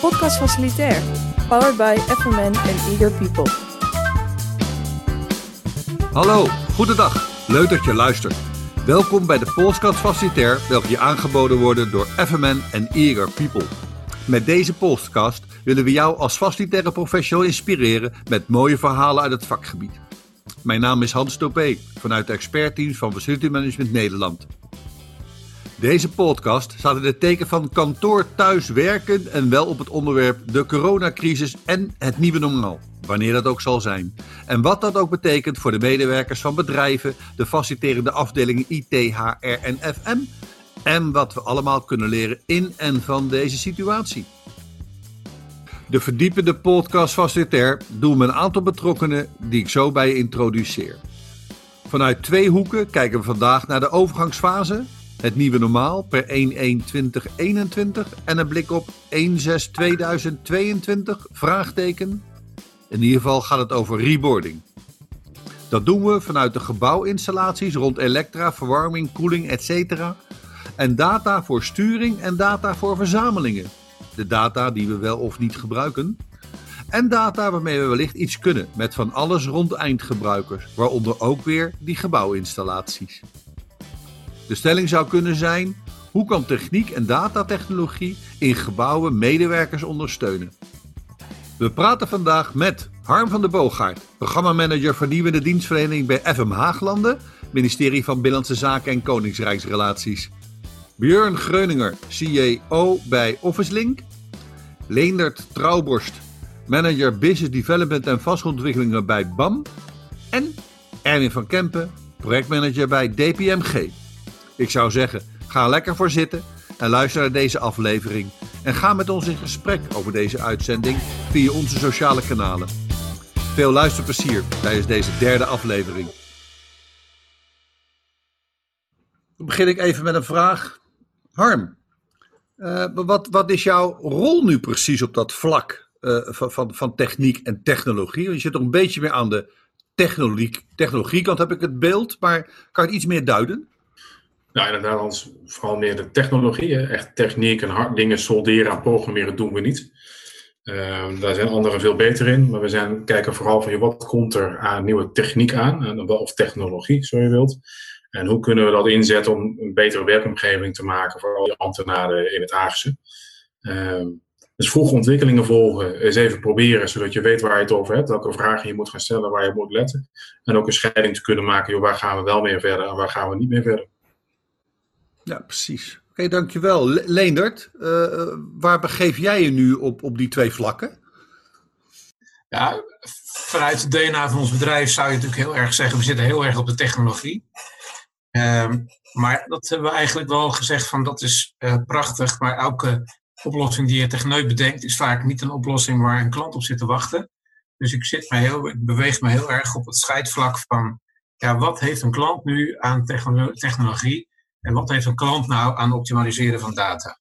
Podcast Facilitair, powered by FMN en Eager People. Hallo, goedendag. Leuk dat je luistert. Welkom bij de Podcast Facilitair, welke je aangeboden worden door FMN en Eager People. Met deze podcast willen we jou als facilitaire professional inspireren met mooie verhalen uit het vakgebied. Mijn naam is Hans Topé vanuit de expertteams van Facility Management Nederland. Deze podcast staat in het teken van kantoor thuis werken en wel op het onderwerp de coronacrisis en het nieuwe normaal, wanneer dat ook zal zijn. En wat dat ook betekent voor de medewerkers van bedrijven, de faciliterende afdelingen IT, HR en FM en wat we allemaal kunnen leren in en van deze situatie. De verdiepende podcast facilitair doen we een aantal betrokkenen die ik zo bij je introduceer. Vanuit twee hoeken kijken we vandaag naar de overgangsfase, het nieuwe normaal per 1-1-2021 en een blik op 1-6-2022, vraagteken. In ieder geval gaat het over reboarding. Dat doen we vanuit de gebouwinstallaties rond elektra, verwarming, koeling, etc. En data voor sturing en data voor verzamelingen. De data die we wel of niet gebruiken. En data waarmee we wellicht iets kunnen met van alles rond eindgebruikers, waaronder ook weer die gebouwinstallaties. De stelling zou kunnen zijn: hoe kan techniek en datatechnologie in gebouwen medewerkers ondersteunen? We praten vandaag met Harm van der Boogaard, programmamanager vernieuwende dienstverlening bij FM Haaglanden, ministerie van Binnenlandse Zaken en Koningsrijksrelaties. Björn Greuninger, CEO bij OfficeLink. Leendert Trouwborst, manager Business Development en vastgoedontwikkelingen bij BAM. En Erwin van Kempen, projectmanager bij DPMG. Ik zou zeggen, ga lekker voor zitten en luister naar deze aflevering. En ga met ons in gesprek over deze uitzending via onze sociale kanalen. Veel luisterplezier tijdens deze derde aflevering. Dan begin ik even met een vraag. Harm, uh, wat, wat is jouw rol nu precies op dat vlak uh, van, van, van techniek en technologie? Je zit toch een beetje meer aan de technologie, technologiekant, heb ik het beeld, maar kan je het iets meer duiden? Nou, inderdaad, vooral meer de technologie. Echt techniek en hard dingen solderen en programmeren doen we niet. Uh, daar zijn anderen veel beter in. Maar we zijn, kijken vooral van wat komt er aan nieuwe techniek aan, of technologie, zo je wilt. En hoe kunnen we dat inzetten om een betere werkomgeving te maken voor al die ambtenaren in het Haagse. Uh, dus vroege ontwikkelingen volgen, eens even proberen, zodat je weet waar je het over hebt, welke vragen je moet gaan stellen, waar je moet letten. En ook een scheiding te kunnen maken, joh, waar gaan we wel mee verder en waar gaan we niet meer verder. Ja, precies. Oké, dankjewel. Le Leendert, uh, waar begeef jij je nu op, op die twee vlakken? Ja, vanuit het DNA van ons bedrijf zou je natuurlijk heel erg zeggen, we zitten heel erg op de technologie. Um, maar dat hebben we eigenlijk wel gezegd van dat is uh, prachtig, maar elke oplossing die je techneut bedenkt is vaak niet een oplossing waar een klant op zit te wachten. Dus ik, zit me heel, ik beweeg me heel erg op het scheidvlak van ja, wat heeft een klant nu aan techno technologie en wat heeft een klant nou aan optimaliseren van data?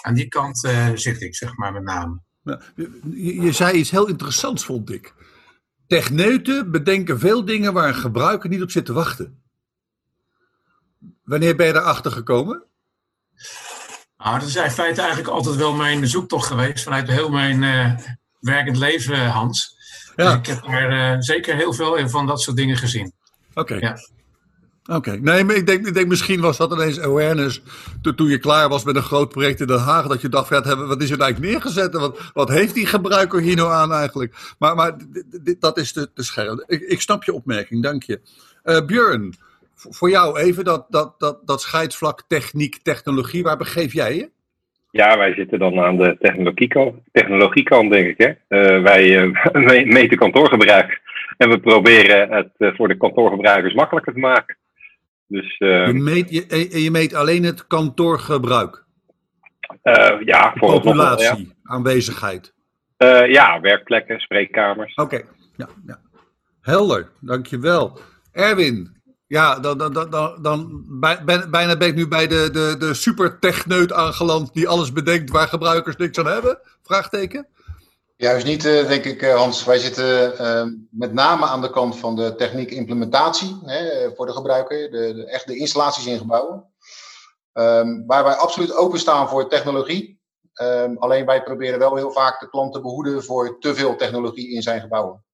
Aan die kant uh, zit ik, zeg maar, met name. Je, je, zei iets heel interessants, vond ik. Techneuten bedenken veel dingen waar een gebruiker niet op zit te wachten. Wanneer ben je daarachter gekomen? Nou, dat is in feite eigenlijk altijd wel mijn zoektocht geweest vanuit heel mijn uh, werkend leven, Hans. Ja. Dus ik heb er uh, zeker heel veel van dat soort dingen gezien. Oké. Okay. Ja. Oké, nee, maar ik denk, ik denk misschien was dat ineens awareness to, toen je klaar was met een groot project in Den Haag, dat je dacht, wat is er eigenlijk neergezet en wat, wat heeft die gebruiker hier nou aan eigenlijk? Maar, maar dat is te, te scherp. Ik, ik snap je opmerking, dank je. Uh, Björn, voor jou even dat, dat, dat, dat scheidsvlak techniek, technologie, waar begeef jij je? Ja, wij zitten dan aan de technologiekant, technologiekant denk ik. Hè? Uh, wij uh, meten kantoorgebruik en we proberen het voor de kantoorgebruikers makkelijker te maken. Dus, je, meet, je, je meet alleen het kantoorgebruik? ja, voor populatie, ja. aanwezigheid? ja, werkplekken, spreekkamers. Oké, ja, ja. helder, dankjewel. Erwin, ja, dan, dan, dan, dan bijna ben ik nu bij de, de, de supertechneut aangeland die alles bedenkt waar gebruikers niks aan hebben? Vraagteken? Juist niet, denk ik, Hans. Wij zitten uh, met name aan de kant van de techniek implementatie hè, voor de gebruiker, de, de, echt de installaties in gebouwen. Um, waar wij absoluut openstaan voor technologie. Ehm, alleen wij proberen wel heel vaak de klant te behoeden voor te veel technologie in zijn gebouwen.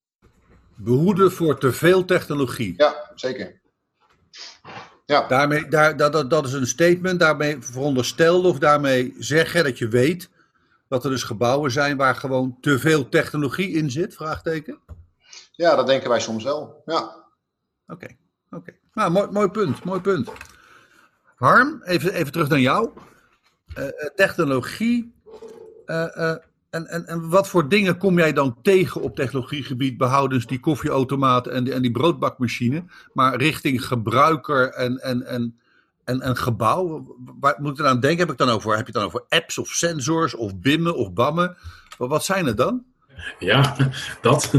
Behoeden voor te veel technologie. Ja, zeker. Ja. Daarmee, daar, dat, dat, dat is een statement. Daarmee veronderstel of daarmee zeggen dat je weet dat er dus gebouwen zijn waar gewoon te veel technologie in zit? Vraagteken. Ja, dat denken wij soms wel. Ja. Oké, oké. Nou, mooi, mooi punt, mooi punt. Harm, even, even terug naar jou. Uh, technologie. Uh, en, en, en wat voor dingen kom jij dan tegen op technologiegebied, behoudens die koffieautomaat en die, en die broodbakmachine, maar richting gebruiker en, en, en, en, en gebouw? Waar moet ik dan aan denken? Heb, ik dan over, heb je het dan over apps of sensors of BIMmen of BAMmen? Wat, wat zijn het dan? Ja, dat.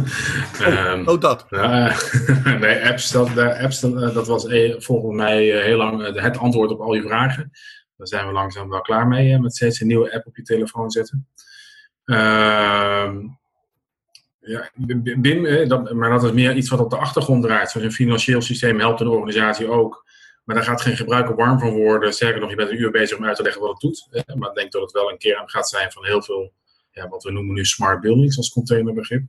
Oh, um, oh dat. Uh, nee, apps, dat, apps dat, dat was volgens mij heel lang het antwoord op al je vragen. Daar zijn we langzaam wel klaar mee, met steeds een nieuwe app op je telefoon zetten. Ehm, ja, BIM, dat, maar dat is meer iets wat op de achtergrond draait. Zoals een financieel systeem helpt een organisatie ook. Maar daar gaat geen gebruiker warm van worden. Sterker nog, je bent een uur bezig om uit te leggen wat het doet. Maar ik denk dat het wel een kern gaat zijn van heel veel, ja, wat we noemen nu smart buildings als containerbegrip.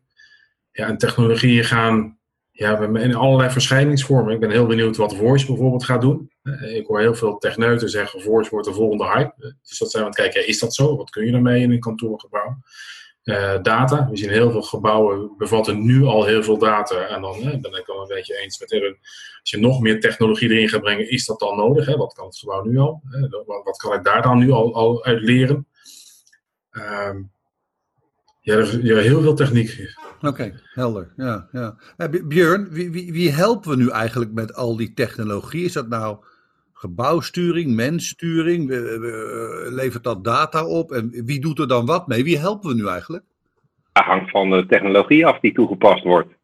Ja, en technologieën gaan ja, in allerlei verschijningsvormen. Ik ben heel benieuwd wat Voice bijvoorbeeld gaat doen. Ik hoor heel veel techneuten zeggen, Voice wordt de volgende hype. Dus dat zijn we aan het kijken, is dat zo? Wat kun je ermee in een kantoorgebouw? Uh, data. We zien heel veel gebouwen bevatten nu al heel veel data. En dan ben ik wel een beetje eens met Erin. Als je nog meer technologie erin gaat brengen, is dat dan nodig? Hè? Wat kan het gebouw nu al? Hè? Wat, kan ik daar dan nu al, al uit leren? Uh, ja, er is heel veel techniek. Oké, helder. Ja, ja. Björn, wie, wie, wie helpen we nu eigenlijk met al die technologie? Is dat nou gebouwsturing, menssturing? Levert dat data op? En wie doet er dan wat mee? Wie helpen we nu eigenlijk? Dat hangt van de technologie af die toegepast wordt.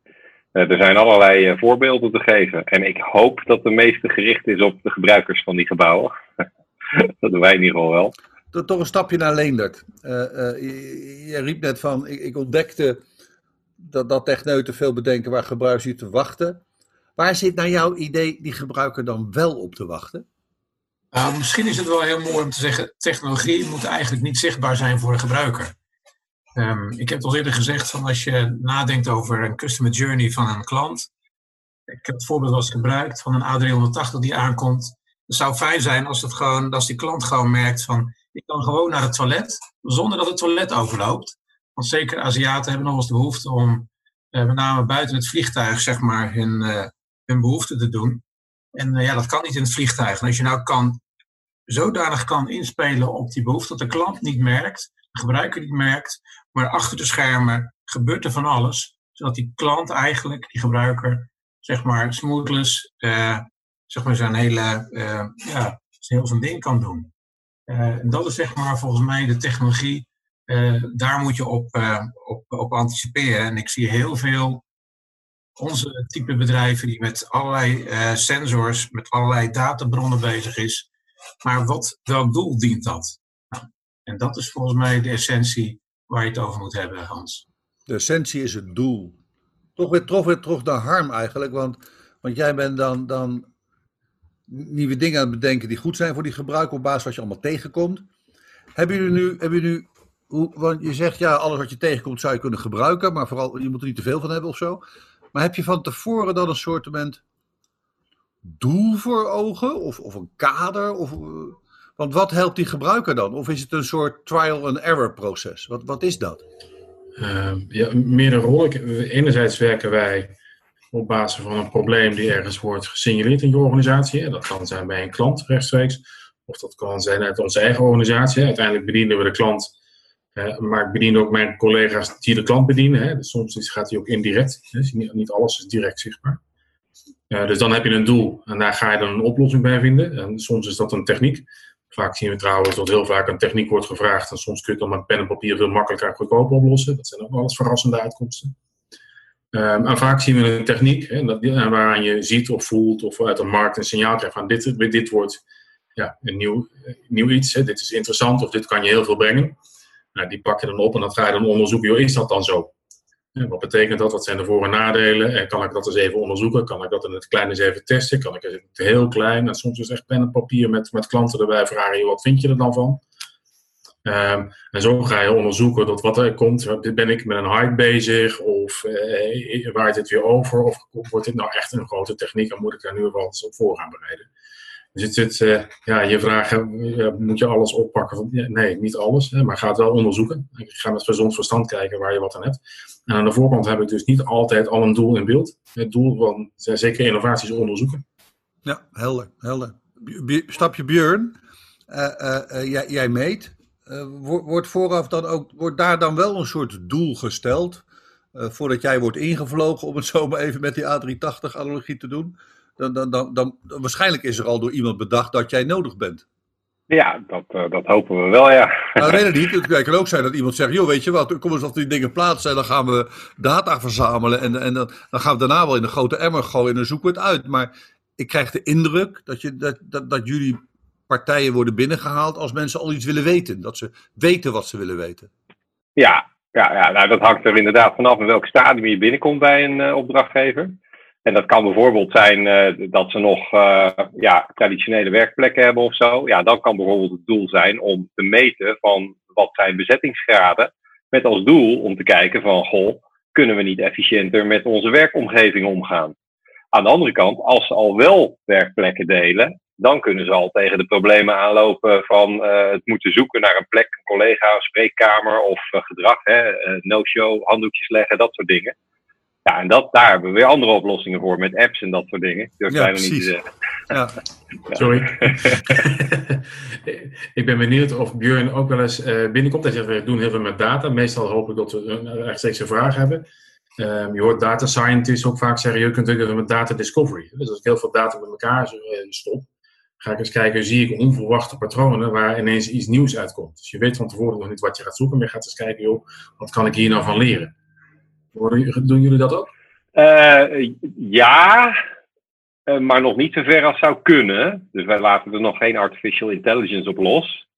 Eh, er zijn allerlei eh, voorbeelden te geven. En ik hoop dat de meeste gericht is op de gebruikers van die gebouwen. dat doen wij in ieder geval wel. Toch een stapje naar Leendert. Uh, je, riep net van, ik, ik ontdekte dat, dat techneuten veel bedenken waar gebruikers niet te wachten. Waar zit naar jouw idee die gebruiker dan wel op te wachten? Nou, misschien is het wel heel mooi om te zeggen, technologie moet eigenlijk niet zichtbaar zijn voor de gebruiker. Um, ik heb al eerder gezegd, van als je nadenkt over een customer journey van een klant. Ik heb het voorbeeld wel eens gebruikt van een A380 die aankomt. Het zou fijn zijn als, het gewoon, als die klant gewoon merkt van, ik kan gewoon naar het toilet, zonder dat het toilet overloopt. Want zeker Aziaten hebben nog eens de behoefte om, uh, met name buiten het vliegtuig, zeg maar, hun, uh, hun behoefte te doen. En uh, ja, dat kan niet in het vliegtuig. Als je nou kan, zodanig kan inspelen op die behoefte dat de klant niet merkt, de gebruiker niet merkt, maar achter de schermen gebeurt er van alles, zodat die klant eigenlijk, die gebruiker, zeg maar, smoothless, zeg maar, zijn hele, ja, heel zijn ding kan doen. en dat is zeg maar volgens mij de technologie daar moet je op, op, op anticiperen. En ik zie heel veel onze type bedrijven die met allerlei uh, sensors, met allerlei databronnen bezig is. Maar wat, welk doel dient dat? Nou, en dat is volgens mij de essentie waar je het over moet hebben, Hans. De essentie is het doel. Toch weer, toch weer Harm eigenlijk, want, want jij bent dan, dan nieuwe dingen aan het bedenken die goed zijn voor die gebruiker op basis wat je allemaal tegenkomt. Hebben jullie nu, hebben jullie nu hoe, want je zegt ja, alles wat je tegenkomt zou je kunnen gebruiken, maar vooral je moet er niet te veel van hebben of zo. Maar heb je van tevoren dan een soort doel voor ogen of, of een kader? Of, eh, want wat helpt die gebruiker dan? Of is het een soort trial and error proces? Wat, wat is dat? Uh, ja, meerdere rollen. Enerzijds werken wij op basis van een probleem die ergens wordt gesignaleerd in je organisatie. Dat kan zijn bij een klant rechtstreeks, of dat kan zijn uit onze eigen organisatie. Uiteindelijk bedienen we de klant maar ik bedien ook mijn collega's die de klant bedienen. Hè. Dus soms gaat hij ook indirect. Dus niet, niet, alles is direct zichtbaar. dus dan heb je een doel en daar ga je dan een oplossing bij vinden. En soms is dat een techniek. Vaak zien we trouwens dat heel vaak een techniek wordt gevraagd. En soms kun je het dan met pen en papier veel makkelijker en goedkoop oplossen. Dat zijn ook eens verrassende uitkomsten. Um, en vaak zien we een techniek hè, dat, waaraan je ziet of voelt of uit de markt een signaal krijgt van dit, dit wordt ja, een nieuw, nieuw iets. Hè, dit is interessant of dit kan je heel veel brengen. Nou, die pak je dan op en dan ga je dan onderzoeken, joh, is dat dan zo? Wat betekent dat? Wat zijn de voor- en nadelen? En kan ik dat eens even onderzoeken? Kan ik dat in het klein eens even testen? Kan ik het heel klein? En soms is echt pen en papier met, met klanten erbij vragen, wat vind je er dan van? Ehm, en zo ga je onderzoeken tot wat er komt. Ben ik met een hype bezig? Of uh, waait dit weer over? Of wordt dit nou echt een grote techniek? En moet ik daar nu wel eens op voor gaan bereiden? Dus het uh, ja, je vragen, moet je alles oppakken? nee, niet alles, hè, maar ga het wel onderzoeken. Ik ga met gezond verstand kijken waar je wat aan hebt. En aan de voorkant heb ik dus niet altijd al een doel in beeld. Het doel van zeker innovaties onderzoeken. Ja, helder, helder. Stapje Björn, uh, jij, jij, meet. wordt, vooraf dan ook, wordt daar dan wel een soort doel gesteld? voordat jij wordt ingevlogen, om het zo maar even met die A380-analogie te doen? Dan, dan, dan, dan, waarschijnlijk is er al door iemand bedacht dat jij nodig bent. Ja, dat, uh, dat hopen we wel, ja. Nou, weet het niet. Het kan ook zijn dat iemand zegt, joh, weet je wat, kom eens dat die dingen plaatsen dan gaan we data verzamelen en, en dan, dan gaan we daarna wel in een grote emmer gooien en dan zoeken we het uit. Maar ik krijg de indruk dat, je, dat, dat, dat jullie partijen worden binnengehaald als mensen al iets willen weten. Dat ze weten wat ze willen weten. Ja, ja, ja nou, dat hangt er inderdaad vanaf in welk stadium je binnenkomt bij een uh, opdrachtgever. En dat kan bijvoorbeeld zijn uh, dat ze nog uh, ja, traditionele werkplekken hebben of zo. Ja, dan kan bijvoorbeeld het doel zijn om te meten van wat zijn bezettingsgraden. Met als doel om te kijken van, goh, kunnen we niet efficiënter met onze werkomgeving omgaan? Aan de andere kant, als ze al wel werkplekken delen, dan kunnen ze al tegen de problemen aanlopen van uh, het moeten zoeken naar een plek, een collega, een spreekkamer of gedrag, no-show, handdoekjes leggen, dat soort dingen. Ja, en dat, daar hebben we weer andere oplossingen voor met apps en dat soort dingen. Dat ja, zijn we niet te zeggen. Ja. Sorry. ik ben benieuwd of Björn ook wel eens uh, binnenkomt. Hij zegt, we doen heel veel met data. Meestal hoop ik dat we een rechtstreeks vraag hebben. Um, je hoort data scientists ook vaak zeggen, je kunt ook met data discovery. Dus als ik heel veel data met elkaar stop, ga ik eens kijken, zie ik onverwachte patronen waar ineens iets nieuws uitkomt. Dus je weet van tevoren nog niet wat je gaat zoeken, maar je gaat eens kijken, joh, wat kan ik hier nou van leren? Doen jullie dat ook? Uh, ja, uh, maar nog niet zo ver als zou kunnen. Dus wij laten er nog geen artificial intelligence op los.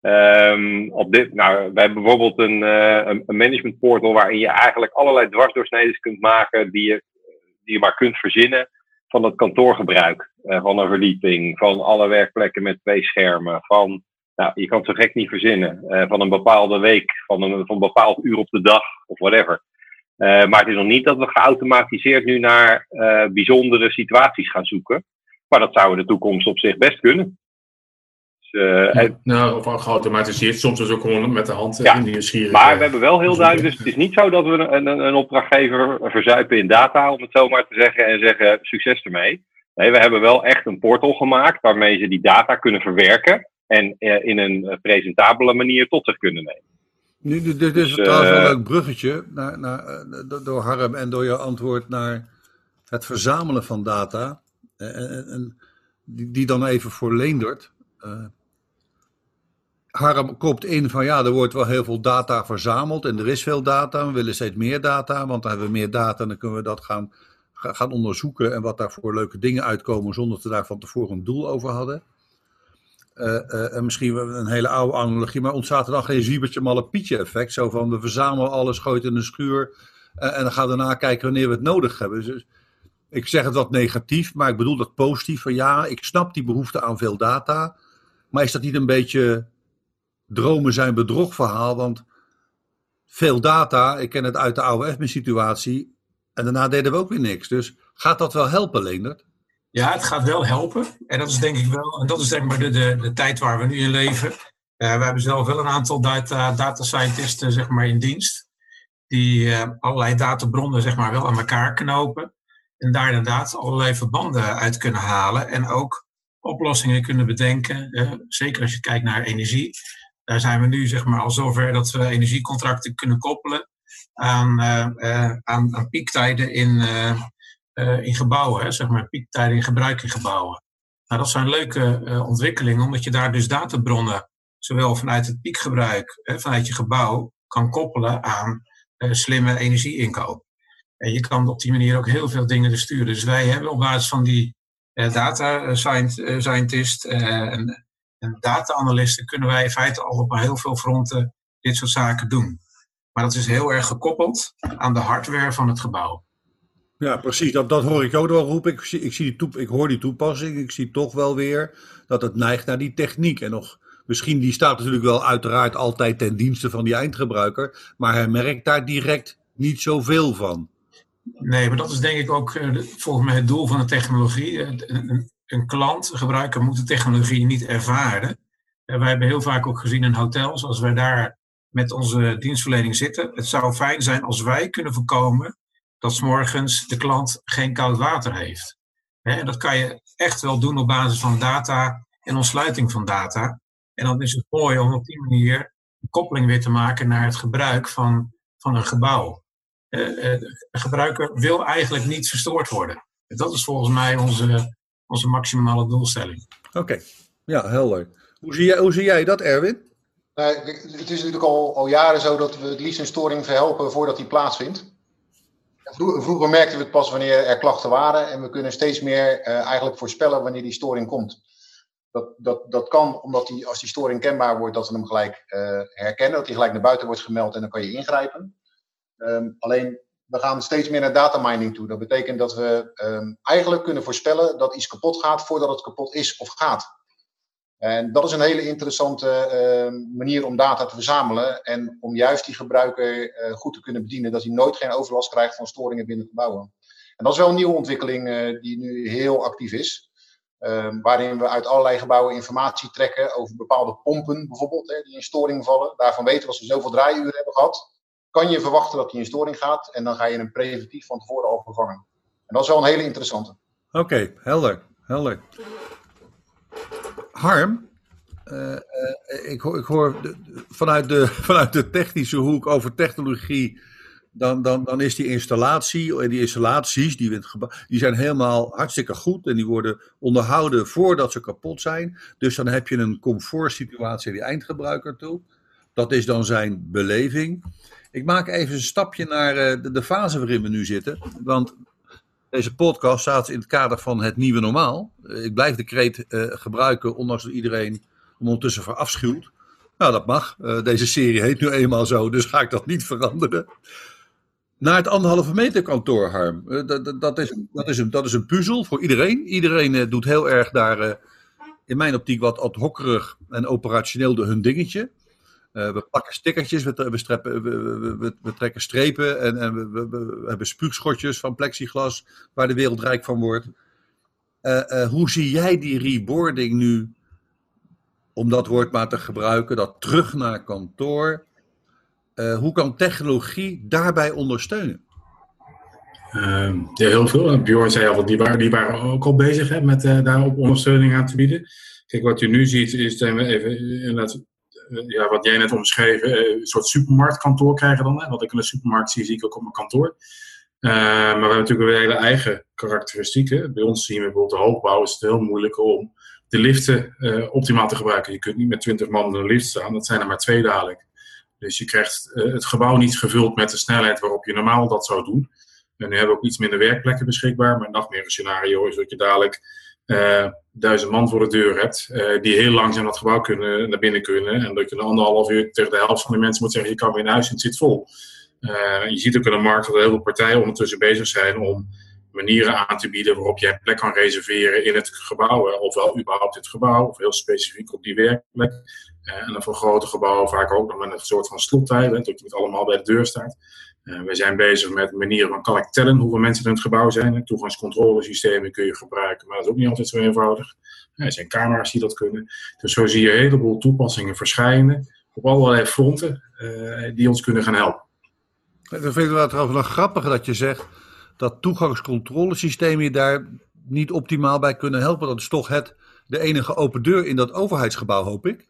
Um, op dit, nou, wij hebben bijvoorbeeld een, uh, een, een management portal waarin je eigenlijk allerlei dwarsdoorsneden kunt maken die je, die je maar kunt verzinnen van het kantoorgebruik. van een verdieping, van alle werkplekken met twee schermen, van nou, je kan het zo gek niet verzinnen. van een bepaalde week, van een, van een bepaald uur op de dag of whatever. Uh, maar het is nog niet dat we geautomatiseerd nu naar uh, bijzondere situaties gaan zoeken. Maar dat zou in de toekomst op zich best kunnen. Dus, uh, en... Nou, of geautomatiseerd, soms is ook gewoon met de hand ja, in die. Maar we hebben wel heel duidelijk, dus het is niet zo dat we een, een, een opdrachtgever verzuipen in data, om het zo maar te zeggen, en zeggen succes ermee. Nee, we hebben wel echt een portal gemaakt waarmee ze die data kunnen verwerken en in een presentabele manier tot zich kunnen nemen. Nu, dit is dus, trouwens wel een leuk bruggetje naar, naar, eh, door Harm en door je antwoord naar het verzamelen van data. Eh, en, en die, die, dan even voor Leendert. Uh, Harm koopt in van ja, er wordt wel heel veel data verzameld en er is veel data. We willen steeds meer data, want dan hebben we meer data en dan kunnen we dat gaan, gaan onderzoeken en wat daarvoor leuke dingen uitkomen zonder dat we daar van tevoren een doel over hadden. Uh, misschien een hele oude analogie, maar ontstaat er dan geen zwiebertje malle pietje effect? Zo van we verzamelen alles, gooien het in de schuur uh, en dan gaan we daarna kijken wanneer we het nodig hebben. Dus, ik zeg het wat negatief, maar ik bedoel dat positief. Van ja, ik snap die behoefte aan veel data, maar is dat niet een beetje dromen zijn bedrog verhaal? Want veel data, ik ken het uit de oude FMI-situatie en daarna deden we ook weer niks. Dus gaat dat wel helpen, Leendert? Ja, het gaat wel helpen. En dat is denk ik wel, en dat is denk ik maar de, de, de tijd waar we nu in leven. Uh, we hebben zelf wel een aantal data, data scientisten zeg maar, in dienst. Die uh, allerlei databronnen zeg maar, wel aan elkaar knopen. En daar inderdaad allerlei verbanden uit kunnen halen. En ook oplossingen kunnen bedenken. Uh, zeker als je kijkt naar energie. Daar zijn we nu zeg maar, al zover dat we energiecontracten kunnen koppelen aan, aan, aan piektijden in, in gebouwen, hè, zeg maar piektijden in gebruik in gebouwen. Nou, dat zijn leuke uh, ontwikkelingen, omdat je daar dus databronnen, zowel vanuit het piekgebruik, hè, vanuit je gebouw, kan koppelen aan uh, slimme energieinkoop. En je kan op die manier ook heel veel dingen sturen. Dus wij hebben op basis van die data scientist en, en data-analysten kunnen wij in feite al op heel veel fronten dit soort zaken doen. Maar dat is heel erg gekoppeld aan de hardware van het gebouw. Ja, precies. Dat, hoor ik ook wel roepen. Ik, ik, zie die ik hoor die toepassing. Ik zie toch wel weer dat het neigt naar die techniek. En nog Misschien die staat natuurlijk wel uiteraard altijd ten dienste van die eindgebruiker, maar hij merkt daar direct niet zoveel van. Nee, maar dat is denk ik ook uh, volgens mij het doel van de technologie. Een, een, klant, gebruiker, moet de technologie niet ervaren. En wij hebben heel vaak ook gezien in hotels, als wij daar met onze dienstverlening zitten. Het zou fijn zijn als wij kunnen voorkomen dat s morgens de klant geen koud water heeft. En dat kan je echt wel doen op basis van data en ontsluiting van data. En dan is het mooi om op die manier een koppeling weer te maken naar het gebruik van, van een gebouw. de gebruiker wil eigenlijk niet verstoord worden. Dat is volgens mij onze, onze maximale doelstelling. Oké, ja, helder. Hoe zie, jij, hoe zie jij dat, Erwin? Nou, het is natuurlijk al, al jaren zo dat we het liefst een storing verhelpen voordat die plaatsvindt. Vroeger merkten we het pas wanneer er klachten waren en we kunnen steeds meer uh, eigenlijk voorspellen wanneer die storing komt. Dat, dat, dat kan omdat die, als die storing kenbaar wordt, dat we hem gelijk uh, herkennen, dat hij gelijk naar buiten wordt gemeld en dan kan je ingrijpen. Um, alleen we gaan steeds meer naar data mining toe. Dat betekent dat we um, eigenlijk kunnen voorspellen dat iets kapot gaat voordat het kapot is of gaat. En dat is een hele interessante uh, manier om data te verzamelen en om juist die gebruiker uh, goed te kunnen bedienen, dat hij nooit geen overlast krijgt van storingen binnen gebouwen. En dat is wel een nieuwe ontwikkeling uh, die nu heel actief is, ehm, waarin we uit allerlei gebouwen informatie trekken over bepaalde pompen bijvoorbeeld, hè, die in storing vallen. Daarvan weten we als we zoveel draaiuren hebben gehad, kan je verwachten dat die in storing gaat en dan ga je hem preventief van tevoren al vervangen. En dat is wel een hele interessante. Oké, helder, helder. Harm, uh, uh, ik, hoor, ik hoor vanuit, de, vanuit de technische hoek over technologie. Dan, dan, dan is die installatie en die installaties die, die zijn helemaal hartstikke goed. En die worden onderhouden voordat ze kapot zijn. Dus dan heb je een comfortsituatie die eindgebruiker toe. Dat is dan zijn beleving. Ik maak even een stapje naar uh, de, de fase waarin we nu zitten. Want deze podcast staat in het kader van het nieuwe normaal. Eh, ik blijf de kreet uh, gebruiken, ondanks dat iedereen ondertussen verafschuwt. Nou, dat mag. Uh, deze serie heet nu eenmaal zo, dus ga ik dat niet veranderen. Naar het anderhalve meter kantoor, Harm. Dat, dat, is, dat, is een, dat is een puzzel voor iedereen. Iedereen doet heel erg daar, in mijn optiek, wat ad hockerig en operationeel de hun dingetje. Uh, we pakken stickertjes, we, we, we, we, trekken strepen en, en we, hebben spuugschotjes van plexiglas waar de wereld rijk van wordt. Uh, uh, hoe zie jij die reboarding nu, om dat woord maar te gebruiken, dat terug naar kantoor? hoe kan technologie daarbij ondersteunen? Ehm, ja, heel veel. Bjorn zei al, die waren, die waren ook al bezig hè, met daarop ondersteuning aan te bieden. Kijk, wat je nu ziet is dat we even eh, ja, wat jij net omschreef, eh, een soort supermarktkantoor krijgen dan. Hè? Wat ik in een supermarkt zie, zie ik ook op mijn kantoor. Uh, maar we hebben natuurlijk weer hele eigen karakteristieken. Bij ons zien we bijvoorbeeld de hoogbouw is het heel moeilijk om de liften optimaal te gebruiken. Je kunt niet met 20 man in een lift staan, dat zijn er maar twee dadelijk. Dus je krijgt het gebouw niet gevuld met de snelheid waarop je normaal dat zou doen. En nu hebben we ook iets minder werkplekken beschikbaar, maar een scenario is dat je dadelijk duizend man voor de deur hebt, uh, die heel langzaam dat gebouw kunnen, naar binnen kunnen. En dat je een anderhalf uur tegen de helft van de mensen moet zeggen, je kan weer naar huis en het zit vol. Uh, je ziet ook in de markt dat heel veel partijen ondertussen bezig zijn om manieren aan te bieden waarop een plek kan reserveren in het gebouw. Ofwel überhaupt het gebouw, of heel specifiek op die werkplek. en dan voor grote gebouwen vaak ook nog met een soort van slottijd, dat je met allemaal bij de deur staat. Uh, we zijn bezig met manieren van kan ik tellen hoeveel mensen in het gebouw zijn. Toegangscontrolesystemen kun je gebruiken, maar dat is ook niet altijd zo eenvoudig. er zijn camera's die dat kunnen. Dus zo zie je een heleboel toepassingen verschijnen op allerlei fronten uh, die ons kunnen gaan helpen. Dat vind ik wel trouwens nog grappig dat je zegt dat toegangscontrolesystemen je daar niet optimaal bij kunnen helpen. Dat is toch het, de enige open deur in dat overheidsgebouw, hoop ik.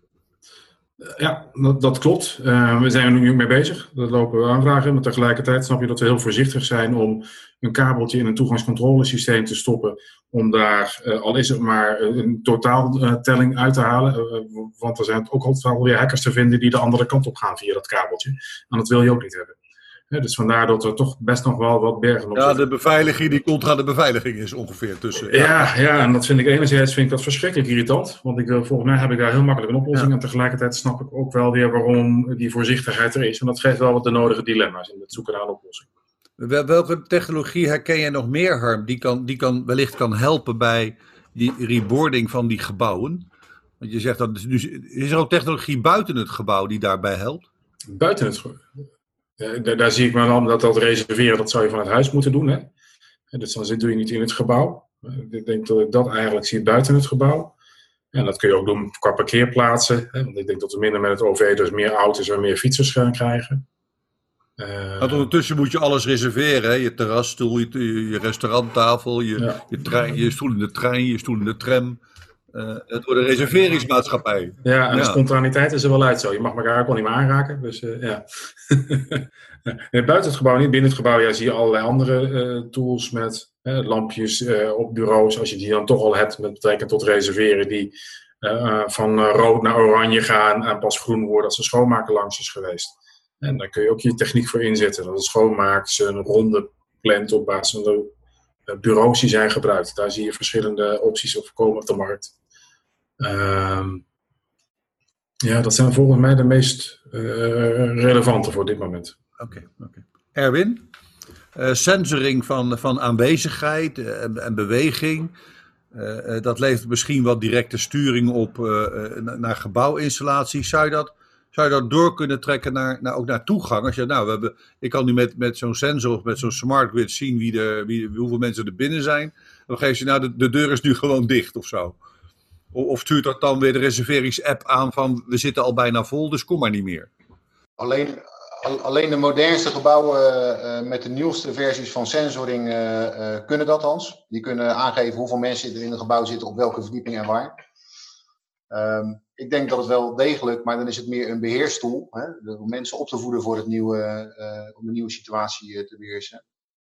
Ja, dat, klopt. Uh, we zijn er nu mee bezig. Dat lopen we aanvragen. Maar tegelijkertijd snap je dat we heel voorzichtig zijn om een kabeltje in een toegangscontrolesysteem te stoppen. Om daar, uh, al is het maar een totaaltelling uit te halen. Want er zijn ook altijd wel weer hackers te vinden die de andere kant op gaan via dat kabeltje. En dat wil je ook niet hebben dus vandaar dat er toch best nog wel wat bergen op Ja, de beveiliging die contra de beveiliging is ongeveer tussen. Ja. ja, ja, en dat vind ik enerzijds vind ik dat verschrikkelijk irritant. Want ik, volgens mij heb ik daar heel makkelijk een oplossing. En tegelijkertijd snap ik ook wel weer waarom die voorzichtigheid er is. En dat geeft wel wat de nodige dilemma's in het zoeken naar een oplossing. Welke technologie herken jij nog meer, Harm, die, kan, die kan, wellicht kan helpen bij die reboarding van die gebouwen? Want je zegt dat dus, is er ook technologie buiten het gebouw die daarbij helpt? Buiten het gebouw? Daar, daar, zie ik maar dan dat dat reserveren, dat zou je van het huis moeten doen. Hè? Dus dan doe je niet in het gebouw. Ik denk dat ik dat eigenlijk zie buiten het gebouw. En dat kun je ook doen qua parkeerplaatsen. Hè? Want ik denk dat we minder met het OV dus meer auto's en meer fietsers gaan krijgen. Uh, ondertussen moet je alles reserveren. Hè? Je terrasstoel, je, je restauranttafel, je, je, trein, je stoel in de trein, je stoel in de tram. Uh, het wordt een reserveringsmaatschappij. Ja, en de spontaniteit is er wel uit zo. Je mag elkaar ook wel niet meer aanraken. Dus uh, ja. buiten het gebouw niet. Binnen het gebouw ja, zie je allerlei andere tools met lampjes op bureaus. Als je die dan toch al hebt met betrekking tot reserveren. Die van rood naar oranje gaan en pas groen worden als de schoonmaker langs is geweest. En daar kun je ook je techniek voor inzetten. Dat het schoonmaakt ze een ronde plant op basis van de eh, bureaus die zijn gebruikt. Daar zie je verschillende opties op komen op de markt. Ehm, ja, dat zijn volgens mij de meest uh, relevante voor dit moment. Oké, oké. Erwin? Uh, sensoring van, van aanwezigheid en, en beweging. Dat levert misschien wat directe sturing op naar gebouwinstallaties. Zou je dat zou je dat door kunnen trekken naar, naar, ook naar toegang? Als je, nou, we hebben, ik kan nu met, met zo'n sensor of met zo'n smart grid zien wie de, wie, hoeveel mensen er binnen zijn. Dan geef je, nou, de, de deur is nu gewoon dicht of zo. Of, stuurt dat dan weer de reserveringsapp aan van we zitten al bijna vol, dus kom maar niet meer. Alleen, alleen de modernste gebouwen uh, met de nieuwste versies van sensoring uh, kunnen dat, Hans. Die kunnen aangeven hoeveel mensen er in een gebouw zitten, op welke verdieping en waar. Um, ik denk dat het wel degelijk, maar dan is het meer een beheerstoel. Hè, om mensen op te voeden voor het nieuwe, om de nieuwe situatie te beheersen.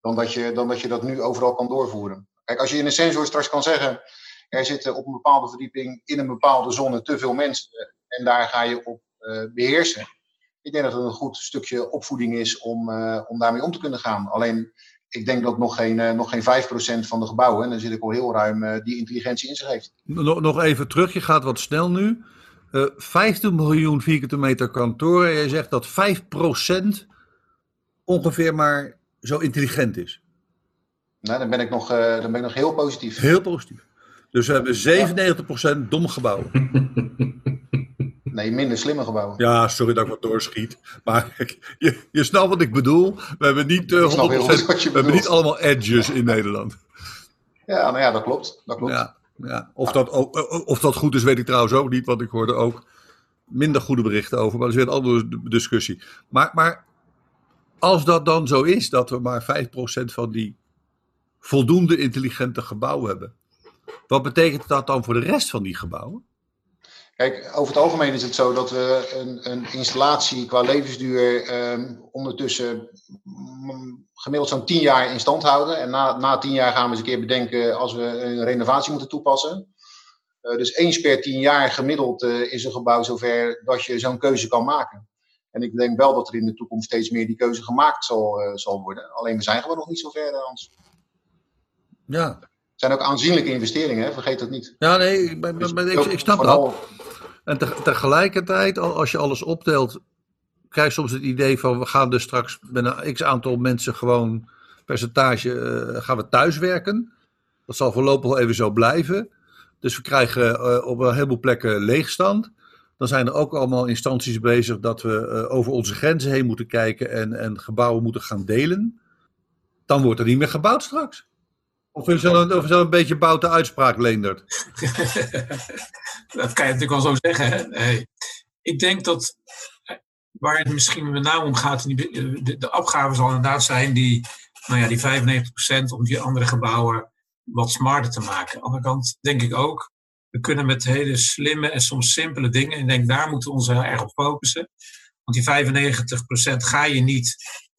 Dan dat, je, dan dat je dat nu overal kan doorvoeren. Kijk, als je in een sensor straks kan zeggen. Er zitten op een bepaalde verdieping in een bepaalde zone te veel mensen. En daar ga je op uh, beheersen. Ik denk dat het een goed stukje opvoeding is om, om daarmee om te kunnen gaan. Alleen ik denk dat nog geen, uh, nog geen 5% van de gebouwen, en dan zit ik al heel ruim, die intelligentie in zich heeft. Nog, nog even terug, je gaat wat snel nu. Uh, eh, 15 miljoen vierkante meter kantoren. En jij zegt dat 5% ongeveer maar zo intelligent is. Nou, dan ben ik nog, dan ben ik nog heel positief. Heel positief. Dus we hebben 97% dom gebouwen. Nee, minder slimme gebouwen. Ja, sorry dat ik wat doorschiet. Maar je, je snapt wat ik bedoel. We hebben niet, uh, 100%, we hebben niet allemaal edges in Nederland. Ja, nou ja, dat klopt. Dat klopt. Ja, ja. Of, dat ook, eh, of dat goed is, weet ik trouwens ook niet. Want ik hoorde ook minder goede berichten over. Maar dat is weer een andere discussie. Maar, maar als dat dan zo is, dat we maar 5% van die voldoende intelligente gebouwen hebben. Wat betekent dat dan voor de rest van die gebouwen? Kijk, over het algemeen is het zo dat we een, een installatie qua levensduur um, ondertussen gemiddeld zo'n 10 jaar in stand houden. En na, na 10 jaar gaan we eens een keer bedenken als we een renovatie moeten toepassen. Uh, dus eens per 10 jaar gemiddeld uh, is een gebouw zover dat je zo'n keuze kan maken. En ik denk wel dat er in de toekomst steeds meer die keuze gemaakt zal, uh, zal worden. Alleen we zijn gewoon nog niet zo ver, Hans. Ja, zijn ook aanzienlijke investeringen, hè? vergeet dat niet. Ja, nee, ben, ik, ik snap dat. En te, tegelijkertijd, als je alles optelt, krijg je soms het idee van we gaan dus straks met een x aantal mensen gewoon percentage uh, gaan we thuiswerken. Dat zal voorlopig wel even zo blijven. Dus we krijgen uh, op een heleboel plekken leegstand. Dan zijn er ook allemaal instanties bezig dat we uh, over onze grenzen heen moeten kijken en, en gebouwen moeten gaan delen. Dan wordt er niet meer gebouwd straks. Of is dat een, of een beetje boute uitspraak, Leendert? dat kan je natuurlijk wel zo zeggen. Hè? Ik denk dat waar het misschien met name om gaat, de, de opgave zal inderdaad zijn die, nou ja, die 95% om die andere gebouwen wat smarter te maken. Aan de andere kant denk ik ook, we kunnen met hele slimme en soms simpele dingen, en ik denk daar moeten we ons heel erg op focussen. Want die 95% ga je niet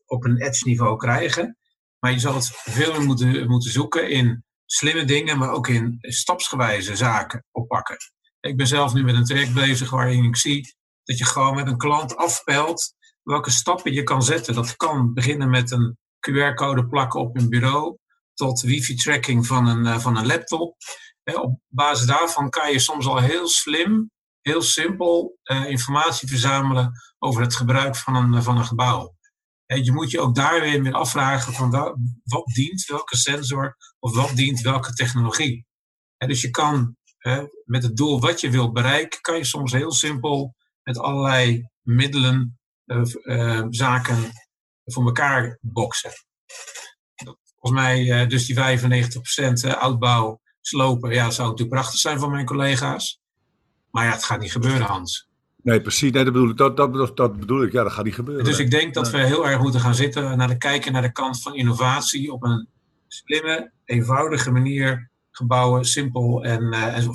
op een edge niveau krijgen. Maar je zal het veel meer moeten, moeten zoeken in slimme dingen, maar ook in stapsgewijze zaken oppakken. Ik ben zelf nu met een traject bezig waarin ik zie dat je gewoon met een klant afpelt welke stappen je kan zetten. Dat kan beginnen met een QR-code plakken op een bureau, tot wifi-tracking van een, eh, van een laptop. Op basis daarvan kan je soms al heel slim, heel simpel uh, informatie verzamelen over het gebruik van een, van een gebouw. Je moet je ook daar weer mee afvragen van wat dient welke sensor of wat dient welke technologie. Dus je kan hè, met het doel wat je wilt bereiken, kan je soms heel simpel met allerlei middelen eh, eh, zaken voor elkaar boksen. Volgens mij eh, dus die 95% oudbouw slopen, ja, zou natuurlijk prachtig zijn voor mijn collega's. Maar ja, het gaat niet gebeuren, Hans. Nee, precies. Nee, dat, bedoel ik, dat, dat, dat bedoel ik. Ja, dat gaat niet gebeuren. Dus ik denk dat we heel erg moeten gaan zitten naar de kijken naar de kant van innovatie op een slimme, eenvoudige manier gebouwen simpel en, uh, en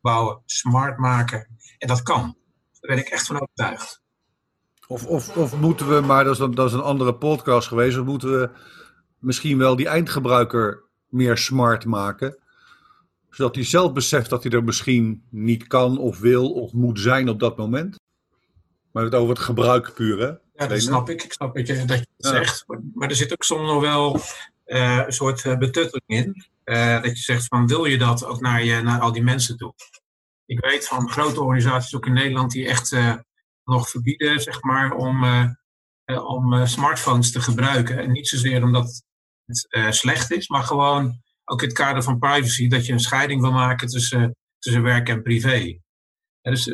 bouwen smart maken. En dat kan. Daar ben ik echt van overtuigd. Of, of, of moeten we, maar dat is, dat is een andere podcast geweest, of moeten we misschien wel die eindgebruiker meer smart maken? Zodat hij zelf beseft dat hij er misschien niet kan of wil of moet zijn op dat moment. Maar het over het gebruik puur, hè? Ja, dat snap ik. Ik snap dat je, dat je het zegt. Maar er zit ook soms nog wel uh, een soort uh, betutteling in. Uh, dat je zegt van, wil je dat ook naar, je, naar al die mensen toe? Ik weet van grote organisaties, ook in Nederland, die echt nog verbieden, zeg maar, om, om smartphones te gebruiken. En niet zozeer omdat het slecht is, maar gewoon ook in het kader van privacy, dat je een scheiding wil maken tussen, tussen werk en privé. dus,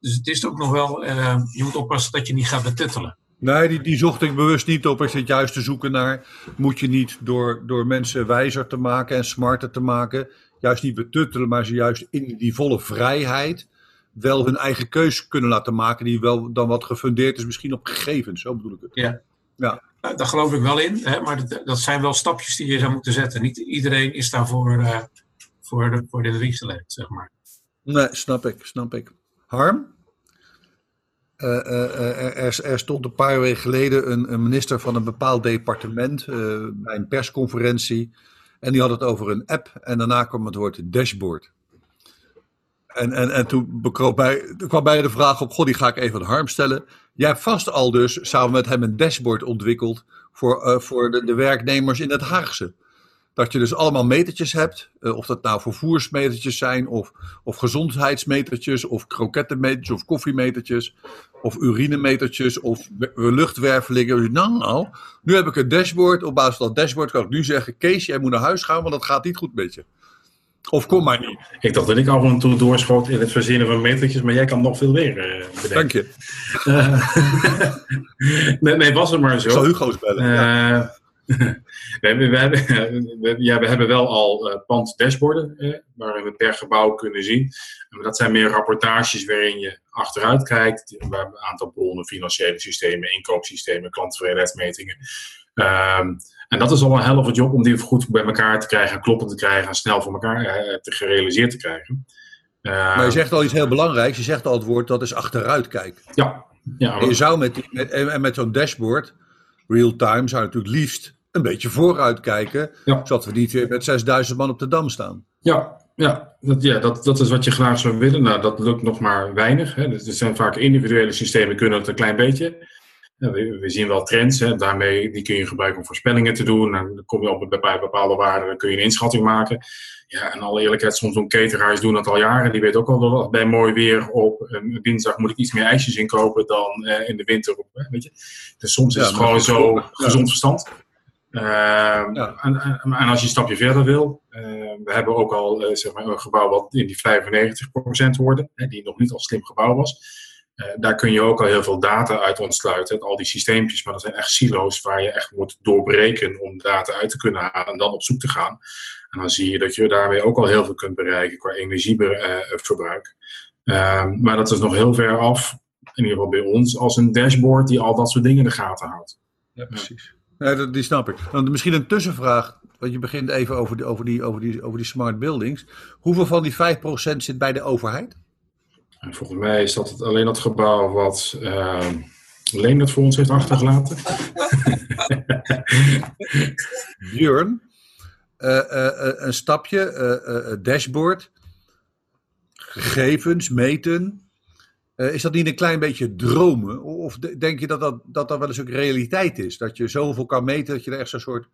dus het is ook nog wel, je moet oppassen dat je niet gaat betuttelen. Nee, die, die zocht ik bewust niet op. Ik zit juist te zoeken naar, moet je niet door, door mensen wijzer te maken en smarter te maken, juist niet betuttelen, maar ze juist in die volle vrijheid wel hun eigen keus kunnen laten maken, die wel dan wat gefundeerd is, misschien op gegevens, zo bedoel ik het. Ja. ja. Nou, daar geloof ik wel in, hè, maar dat, dat, zijn wel stapjes die je zou moeten zetten. Niet iedereen is daarvoor uh, voor, de, voor de gelegd, zeg maar. Nee, snap ik, snap ik. Harm? Uh, er, er, stond een paar weken geleden een, minister van een bepaald departement bij een persconferentie. En die had het over een app. En daarna kwam het woord dashboard. En, en, en toen bij, kwam bij de vraag op: God, die ga ik even aan Harm stellen. Jij hebt vast al dus samen met hem een dashboard ontwikkeld. voor, voor de, de werknemers in het Haagse. Dat je dus allemaal metertjes hebt, uh, of dat nou vervoersmetertjes zijn, of, of gezondheidsmetertjes, of krokettenmetertjes, of koffiemetertjes, of urinemetertjes, of luchtwervelingen. Nou, nou, nu heb ik een dashboard. Op basis van dat dashboard kan ik nu zeggen: Kees, jij moet naar huis gaan, want dat gaat niet goed met je. Of kom maar niet. Ik dacht dat ik af en toe doorschoot in het verzinnen van metertjes, maar jij kan nog veel meer uh, bedenken. Dank je. nee, nee, was het maar zo. Ik zal Hugo's bellen. Uh, ja we, hebben, we, hebben, ja, we hebben wel al uh, pand dashboarden eh, waarin we per gebouw kunnen zien. Maar dat zijn meer rapportages waarin je achteruit kijkt. We hebben een aantal bronnen, financiële systemen, inkoopsystemen, klanttevredenheidsmetingen. Um, en dat is al een helft job om die goed bij elkaar te krijgen, kloppend te krijgen en snel voor elkaar uh, te gerealiseerd te krijgen. maar je zegt al iets heel belangrijks. Je zegt al het woord dat is achteruit kijken. Ja. ja en je zou met, met, en met zo'n dashboard, real time, zou je natuurlijk liefst een beetje vooruit kijken. Ja. Zodat we niet weer met 6000 man op de dam staan. Ja, ja, dat, ja dat, dat is wat je graag zou willen. Nou, dat lukt nog maar weinig. Hè. Dus er zijn vaak individuele systemen, kunnen het een klein beetje. We, we, zien wel trends, hè. daarmee die kun je gebruiken om voorspellingen te doen. Dan kom je op een bepaalde waarde, dan kun je een inschatting maken. Ja, en alle eerlijkheid, soms zo'n ketenhuis doen dat al jaren. Die weet ook al dat bij mooi weer op een dinsdag moet ik iets meer ijsjes inkopen dan uh, in de winter. Op, weet je? Dus soms is het gewoon zo ja. gezond verstand. Uh, ja. en, en, en, als je een stapje verder wil, uh, we hebben ook al uh, zeg maar een gebouw wat in die 95% worden, die nog niet al slim gebouw was. Daar kun je ook al heel veel data uit ontsluiten, al die systeempjes, maar dat zijn echt silo's waar je echt moet doorbreken om data uit te kunnen halen en dan op zoek te gaan. En dan zie je dat je daarmee ook al heel veel kunt bereiken qua energieverbruik. Ehm, maar dat is nog heel ver af, in ieder geval bij ons, als een dashboard die al dat soort dingen in de gaten houdt. Ja, precies. Dat, die snap ik. Dan misschien een tussenvraag, want je begint even over die, over die, over die, over die smart buildings. Hoeveel van die 5% zit bij de overheid? En volgens mij is dat het alleen dat gebouw wat uh, het voor ons heeft achtergelaten. Björn, uh, uh, een stapje, dashboard, gegevens, meten. Is dat niet een klein beetje dromen? Of denk je dat dat, dat dat wel eens ook realiteit is? Dat je zoveel kan meten dat je er echt zo'n soort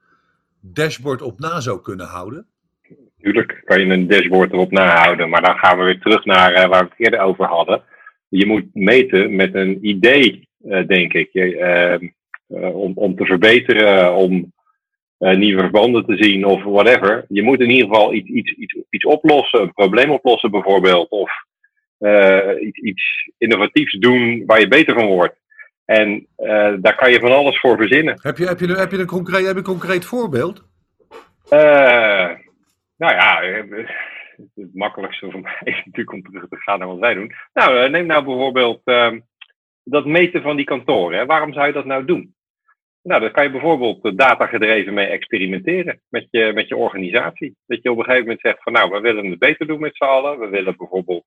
dashboard op na zou kunnen houden? Tuurlijk kan je een dashboard erop nahouden, maar dan gaan we weer terug naar uh, waar we het eerder over hadden. Je moet meten met een idee, uh, denk ik, ehm, om, om te verbeteren, om eh, nieuwe verbanden te zien of whatever. Je moet in ieder geval iets, iets, iets, iets oplossen, een probleem oplossen bijvoorbeeld. Of eh, iets, iets innovatiefs doen waar je beter van wordt. En eh, daar kan je van alles voor verzinnen. Heb je, heb je, heb je, een, concreet, heb je een concreet voorbeeld? Eh, nou ja, eh, het makkelijkste voor mij is natuurlijk om terug te gaan naar wat wij doen. Nou, eh, neem nou bijvoorbeeld ehm, dat meten van die kantoren. Hè. Waarom zou je dat nou doen? Nou, daar kan je bijvoorbeeld eh, datagedreven mee experimenteren met je, met je organisatie. Dat je op een gegeven moment zegt van nou, we willen het beter doen met z'n allen. We willen bijvoorbeeld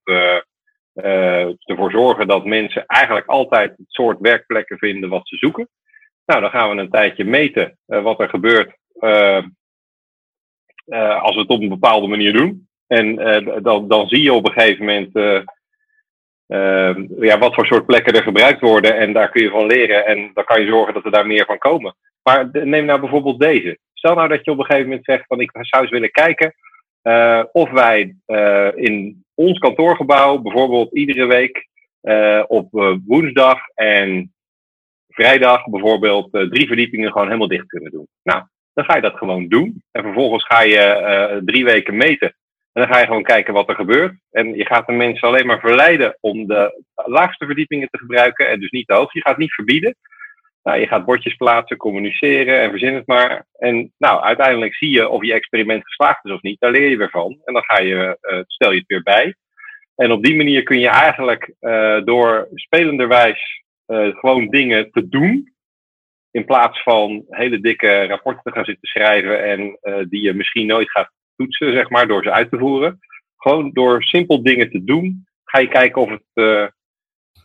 ervoor zorgen dat mensen eigenlijk altijd het soort werkplekken vinden wat ze zoeken. Nou, dan gaan we een tijdje meten wat er gebeurt eh, als we het op een bepaalde manier doen. En eh, dan, dan zie je op een gegeven moment eh, ja, wat voor soort plekken er gebruikt worden. En daar kun je van leren. En dan kan je zorgen dat er daar meer van komen. Maar neem nou bijvoorbeeld deze. Stel nou dat je op een gegeven moment zegt van ik zou eens willen kijken of wij in ons kantoorgebouw bijvoorbeeld iedere week op woensdag en vrijdag bijvoorbeeld drie verdiepingen gewoon helemaal dicht kunnen doen. Nou, dan ga je dat gewoon doen. En vervolgens ga je eh, drie weken meten. En dan ga je gewoon kijken wat er gebeurt. En je gaat de mensen alleen maar verleiden om de laagste verdiepingen te gebruiken en dus niet de hoogste. Je gaat niet verbieden. Nou, je gaat bordjes plaatsen, communiceren en verzin het maar. En nou, uiteindelijk zie je of je experiment geslaagd is of niet. Daar leer je weer van. En dan ga je, eh, stel je het weer bij. En op die manier kun je eigenlijk eh, door spelenderwijs gewoon dingen te doen. In plaats van hele dikke rapporten te gaan zitten schrijven en eh, die je misschien nooit gaat toetsen, zeg maar, door ze uit te voeren. Gewoon door simpel dingen te doen, ga je kijken of het, eh,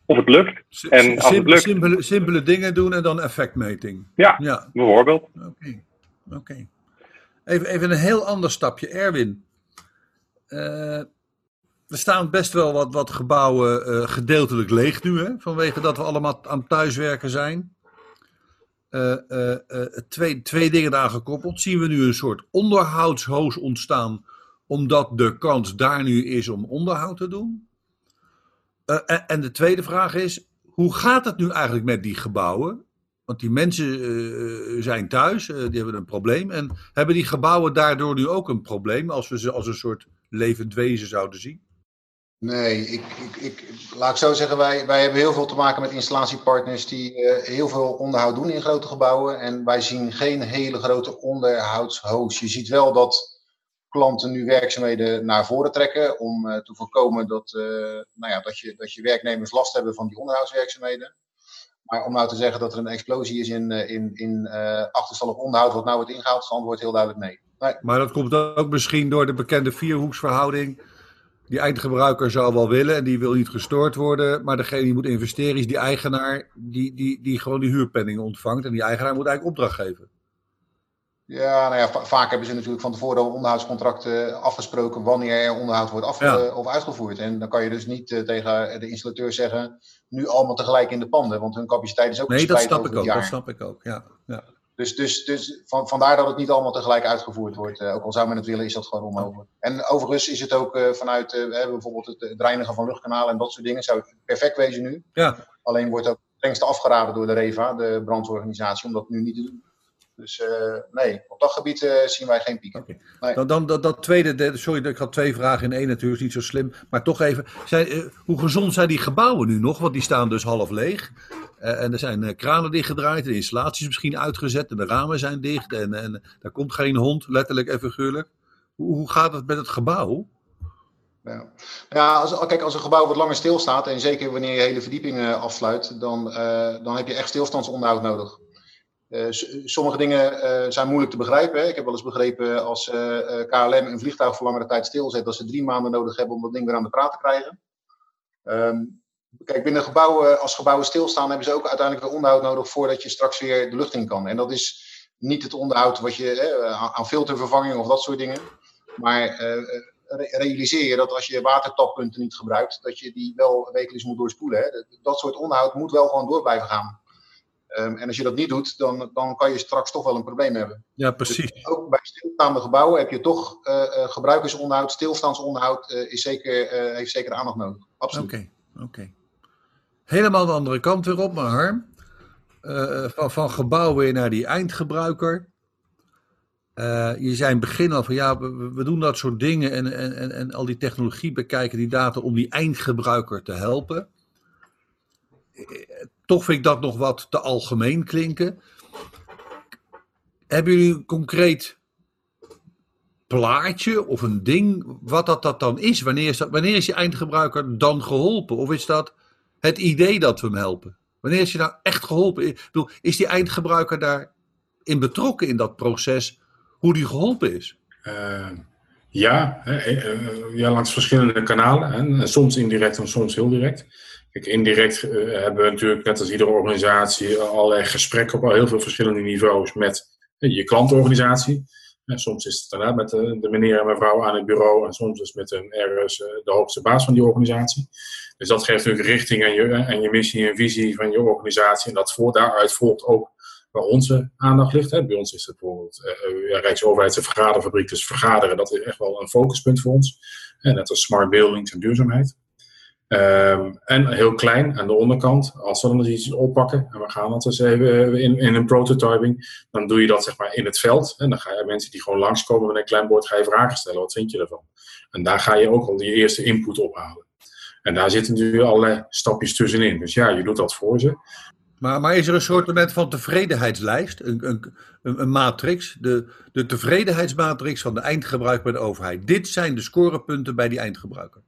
of het lukt. En als het simpele, lukt- simpele, simpele dingen doen en dan effectmeting. Ja, Ja, bijvoorbeeld. oké. oké. Even, even een heel ander stapje. Erwin, eh, er staan best wel wat, wat gebouwen gedeeltelijk leeg nu, hè? vanwege dat we allemaal aan thuiswerken zijn. Eh, eh, eh, twee, twee dingen daar gekoppeld. Zien we nu een soort onderhoudshoos ontstaan, omdat de kans daar nu is om onderhoud te doen? En, en de tweede vraag is, hoe gaat het nu eigenlijk met die gebouwen? Want die mensen zijn thuis, die hebben een probleem. En hebben die gebouwen daardoor nu ook een probleem, als we ze als een soort levend wezen zouden zien? Nee, ik, ik, ik, laat ik zo zeggen, wij, wij hebben heel veel te maken met installatiepartners die eh, heel veel onderhoud doen in grote gebouwen. En wij zien geen hele grote onderhoudshoos. Je ziet wel dat klanten nu werkzaamheden naar voren trekken om eh, te voorkomen dat, eh, nou ja, dat, je, dat je werknemers last hebben van die onderhoudswerkzaamheden. Maar om nou te zeggen dat er een explosie is in, in, in achterstallig onderhoud wat nou wordt ingehaald, het antwoord heel duidelijk nee. nee. Maar dat komt ook misschien door de bekende vierhoeksverhouding. Die eindgebruiker zou wel willen en die wil niet gestoord worden. Maar degene die moet investeren is die eigenaar die, die, die gewoon die huurpenning ontvangt. En die eigenaar moet eigenlijk opdracht geven. Ja, nou ja, va- vaak hebben ze natuurlijk van tevoren al onderhoudscontracten afgesproken wanneer er onderhoud wordt af, Ja. eh, of uitgevoerd. En dan kan je dus niet eh, tegen de installateur zeggen, nu allemaal tegelijk in de panden, want hun capaciteit is ook Nee, dat snap ik ook. Dat snap ik ook. Ja, ja. Dus, dus, dus van, vandaar dat het niet allemaal tegelijk uitgevoerd wordt. Eh, ook al zou men het willen, is dat gewoon onmogelijk. En overigens is het ook eh, vanuit, we hebben bijvoorbeeld het, het reinigen van luchtkanalen en dat soort dingen, zou het perfect wezen nu. ja. Alleen wordt ook het strengste afgeraden door de REVA, de brandsorganisatie, om dat nu niet te doen. Dus eh, nee, op dat gebied eh, zien wij geen piek. Oké. Nee. Dan, dan dat, dat tweede, de- sorry, ik had twee vragen in één natuurlijk, is niet zo slim. Maar toch even, zijn, eh, hoe gezond zijn die gebouwen nu nog? Want die staan dus half leeg. En er zijn kranen dichtgedraaid, de installatie is misschien uitgezet en de ramen zijn dicht. En, en daar komt geen hond, letterlijk en figuurlijk. Hoe, hoe gaat het met het gebouw? Ja, ja als, kijk, als een gebouw wat langer stilstaat, en zeker wanneer je hele verdiepingen afsluit, dan, dan heb je echt stilstandsonderhoud nodig. Eh, sommige dingen eh, zijn moeilijk te begrijpen. Hè. Ik heb wel eens begrepen als eh, eh, KLM een vliegtuig voor langere tijd stilzet, dat ze drie maanden nodig hebben om dat ding weer aan de praat te krijgen. Ehm, kijk, binnen gebouwen, als gebouwen stilstaan, hebben ze ook uiteindelijk onderhoud nodig voordat je straks weer de lucht in kan. En dat is niet het onderhoud wat je eh, aan- filtervervanging of dat soort dingen. Maar re- realiseer je dat als je watertappunten niet gebruikt, dat je die wel wekelijks moet doorspoelen. Hè. Dat soort onderhoud moet wel gewoon door blijven gaan. Ehm, en als je dat niet doet, dan, dan kan je straks toch wel een probleem hebben. Ja, precies. Dus ook bij stilstaande gebouwen heb je toch eh, eh, gebruikersonderhoud, stilstandsonderhoud eh, is zeker, heeft zeker aandacht nodig. Absoluut. Oké, oké. Helemaal de andere kant weer op, maar Harm. Van, van gebouw weer naar die eindgebruiker. Je zei in het begin al van ja, we, we doen dat soort dingen en, en, en, al die technologie bekijken, die data, om die eindgebruiker te helpen. Toch vind ik dat nog wat te algemeen klinken. Hebben jullie een concreet plaatje of een ding, wat dat, dat dan is? Wanneer is, dat, wanneer is je eindgebruiker dan geholpen? Of is dat het idee dat we hem helpen? Wanneer is je nou echt geholpen? Ik bedoel, is die eindgebruiker daarin betrokken in dat proces, hoe die geholpen is? Uh, ja, uh, ja, langs verschillende kanalen. Hè. Soms indirect en soms heel direct. Kijk, indirect uh, hebben we natuurlijk, net als iedere organisatie, allerlei gesprekken op al heel veel verschillende niveaus met je klantorganisatie. Soms is het inderdaad met de, de, meneer en mevrouw aan het bureau en soms is het met een ergens de hoogste baas van die organisatie. Dus dat geeft natuurlijk richting aan je, en je missie en visie van je organisatie. En dat voor, daaruit volgt ook waar onze aandacht ligt. Hè. Bij ons is het bijvoorbeeld uh, Rijksoverheid, vergaderfabriek, dus vergaderen, dat is echt wel een focuspunt voor ons. En net als smart buildings en duurzaamheid. Um, en heel klein aan de onderkant, als we dan iets oppakken en we gaan dat eens even in, in een prototyping, dan doe je dat zeg maar in het veld. En dan ga je mensen die gewoon langskomen met een klein bord, ga je vragen stellen. Wat vind je ervan? En daar ga je ook al die eerste input ophalen. En daar zitten natuurlijk allerlei stapjes tussenin. Dus ja, je doet dat voor ze. Maar, maar is er een soort van tevredenheidslijst, een, een, een, matrix, de, de tevredenheidsmatrix van de eindgebruiker bij de overheid? Dit zijn de scorepunten bij die eindgebruiker.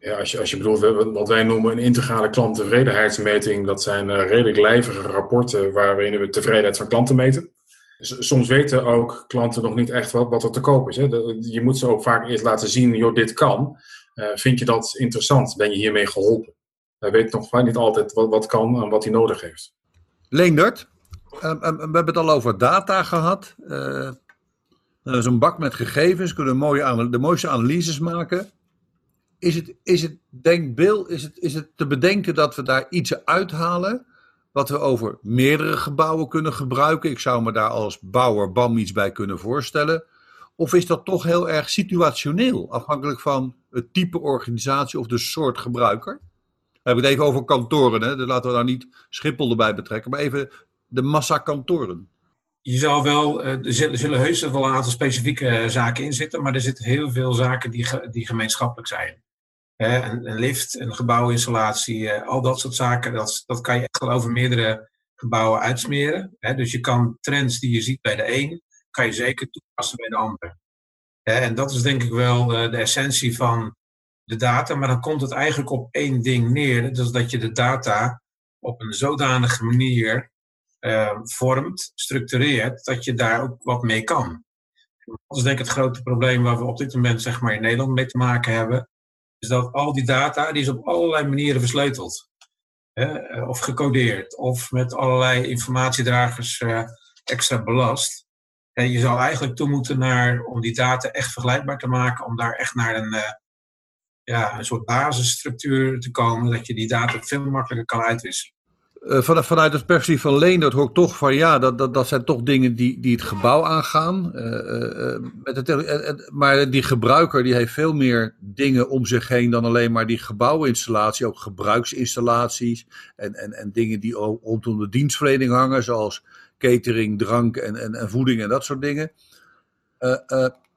Ja, als je, als je bedoelt wat wij noemen een integrale klanttevredenheidsmeting, dat zijn uh, redelijk lijvige rapporten waarin we tevredenheid van klanten meten. Soms weten ook klanten nog niet echt wat, wat er te koop is. Hè. Je moet ze ook vaak eerst laten zien, joh, dit kan. Uh, vind je dat interessant? Ben je hiermee geholpen? Hij weet nog niet altijd wat, wat kan en wat hij nodig heeft. Leendert, uh, we hebben het al over data gehad. Uh, een bak met gegevens, kunnen mooie, de mooiste analyses maken. Is het, is het, denk Bill, is het, is het te bedenken dat we daar iets uithalen wat we over meerdere gebouwen kunnen gebruiken? Ik zou me daar als bouwer BAM iets bij kunnen voorstellen. Of is dat toch heel erg situationeel, afhankelijk van het type organisatie of de soort gebruiker? We hebben het even over kantoren, hè? Dus laten we daar niet Schiphol erbij betrekken, maar even de massa kantoren. Je zou wel, eh, er zullen heus wel een aantal specifieke eh, zaken in zitten, maar er zitten heel veel zaken die, die gemeenschappelijk zijn. Een, lift, een gebouwinstallatie, eh, al dat soort zaken, dat, dat kan je echt wel over meerdere gebouwen uitsmeren. Dus je kan trends die je ziet bij de een, kan je zeker toepassen bij de ander. En dat is denk ik wel de essentie van de data, maar dan komt het eigenlijk op één ding neer. Dus dat je de data op een zodanige manier uh, vormt, structureert, dat je daar ook wat mee kan. Dat is denk ik het grote probleem waar we op dit moment zeg maar, in Nederland mee te maken hebben. Is dat al die data, die is op allerlei manieren versleuteld. Hè, of gecodeerd, of met allerlei informatiedragers uh, extra belast. En je zou eigenlijk toe moeten naar, om die data echt vergelijkbaar te maken, om daar echt naar een, uh, ja, een soort basisstructuur te komen, dat je die data veel makkelijker kan uitwisselen. Uh, vanuit het perspectief van Leen, dat hoor ik toch van ja, dat, dat, dat zijn toch dingen die, die het gebouw aangaan. Uh, uh, met maar die gebruiker die heeft veel meer dingen om zich heen dan alleen maar die gebouwinstallatie, ook gebruiksinstallaties en, en, en dingen die ook rondom de dienstverlening hangen, zoals catering, drank en, en, en voeding en dat soort dingen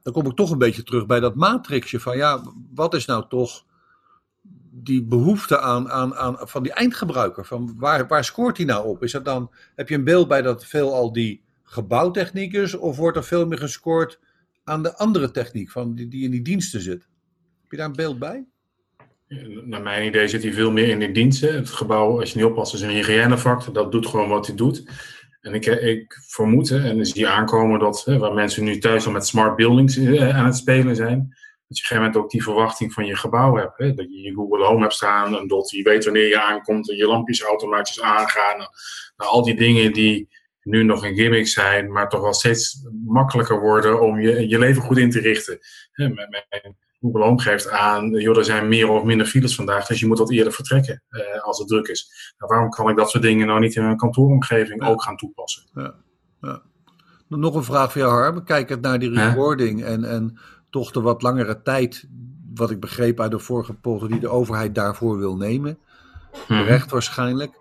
dan kom ik toch een beetje terug bij dat matrixje van ja, wat is nou toch die behoefte aan, aan, aan van die eindgebruiker? Van waar, waar scoort hij nou op? Is dat dan, heb je een beeld bij dat veel al die gebouwtechniek is, of wordt er veel meer gescoord aan de andere techniek van die, die in die diensten zit? Heb je daar een beeld bij? Naar mijn idee zit hij veel meer in de diensten. Het gebouw, als je niet oppast, is een hygiënevak. Dat doet gewoon wat hij doet. En ik, ik vermoed, en dan zie aankomen dat waar mensen nu thuis al met smart buildings eh, aan het spelen zijn, dat je op een gegeven moment ook die verwachting van je gebouw hebt. Hè? Dat je je Google Home hebt staan en dat je weet wanneer je aankomt en je lampjes automatisch aangaan. Nou, nou, al die dingen die nu nog een gimmick zijn, maar toch wel steeds makkelijker worden om je, je leven goed in te richten. Hè, mijn, Google Home geeft aan, joh, er zijn meer of minder files vandaag, dus je moet wat eerder vertrekken eh, als het druk is. Nou, waarom kan ik dat soort dingen nou niet in een kantooromgeving ook gaan toepassen? Ja. ja. Nog een vraag voor jou, Harm. Kijkend naar die rewarding en, en toch de wat langere tijd, wat ik begreep uit de vorige potten, die de overheid daarvoor wil nemen. Hmm. Recht waarschijnlijk.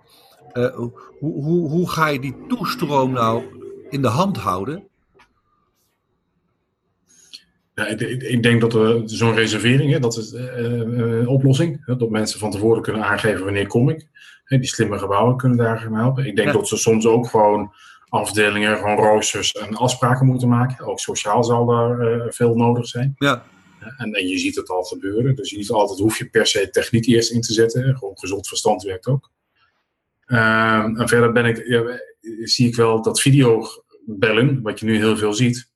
Uh, hoe, hoe, hoe ga je die toestroom nou in de hand houden? Ja, ik, ik- ik denk dat we zo'n reservering, hè, dat is eh, eh, een oplossing. Hè, dat mensen van tevoren kunnen aangeven wanneer kom ik. Hè, die slimme gebouwen kunnen daar gaan helpen. Ik denk Ja. dat ze soms ook gewoon afdelingen, gewoon roosters en afspraken moeten maken. Ook sociaal zal daar eh, veel nodig zijn. Ja, En, en je ziet het al gebeuren. Dus niet altijd hoef je per se techniek eerst in te zetten. hè. Gewoon gezond verstand werkt ook. Ehm, en verder ben ik, ja, zie ik wel dat videobellen, wat je nu heel veel ziet,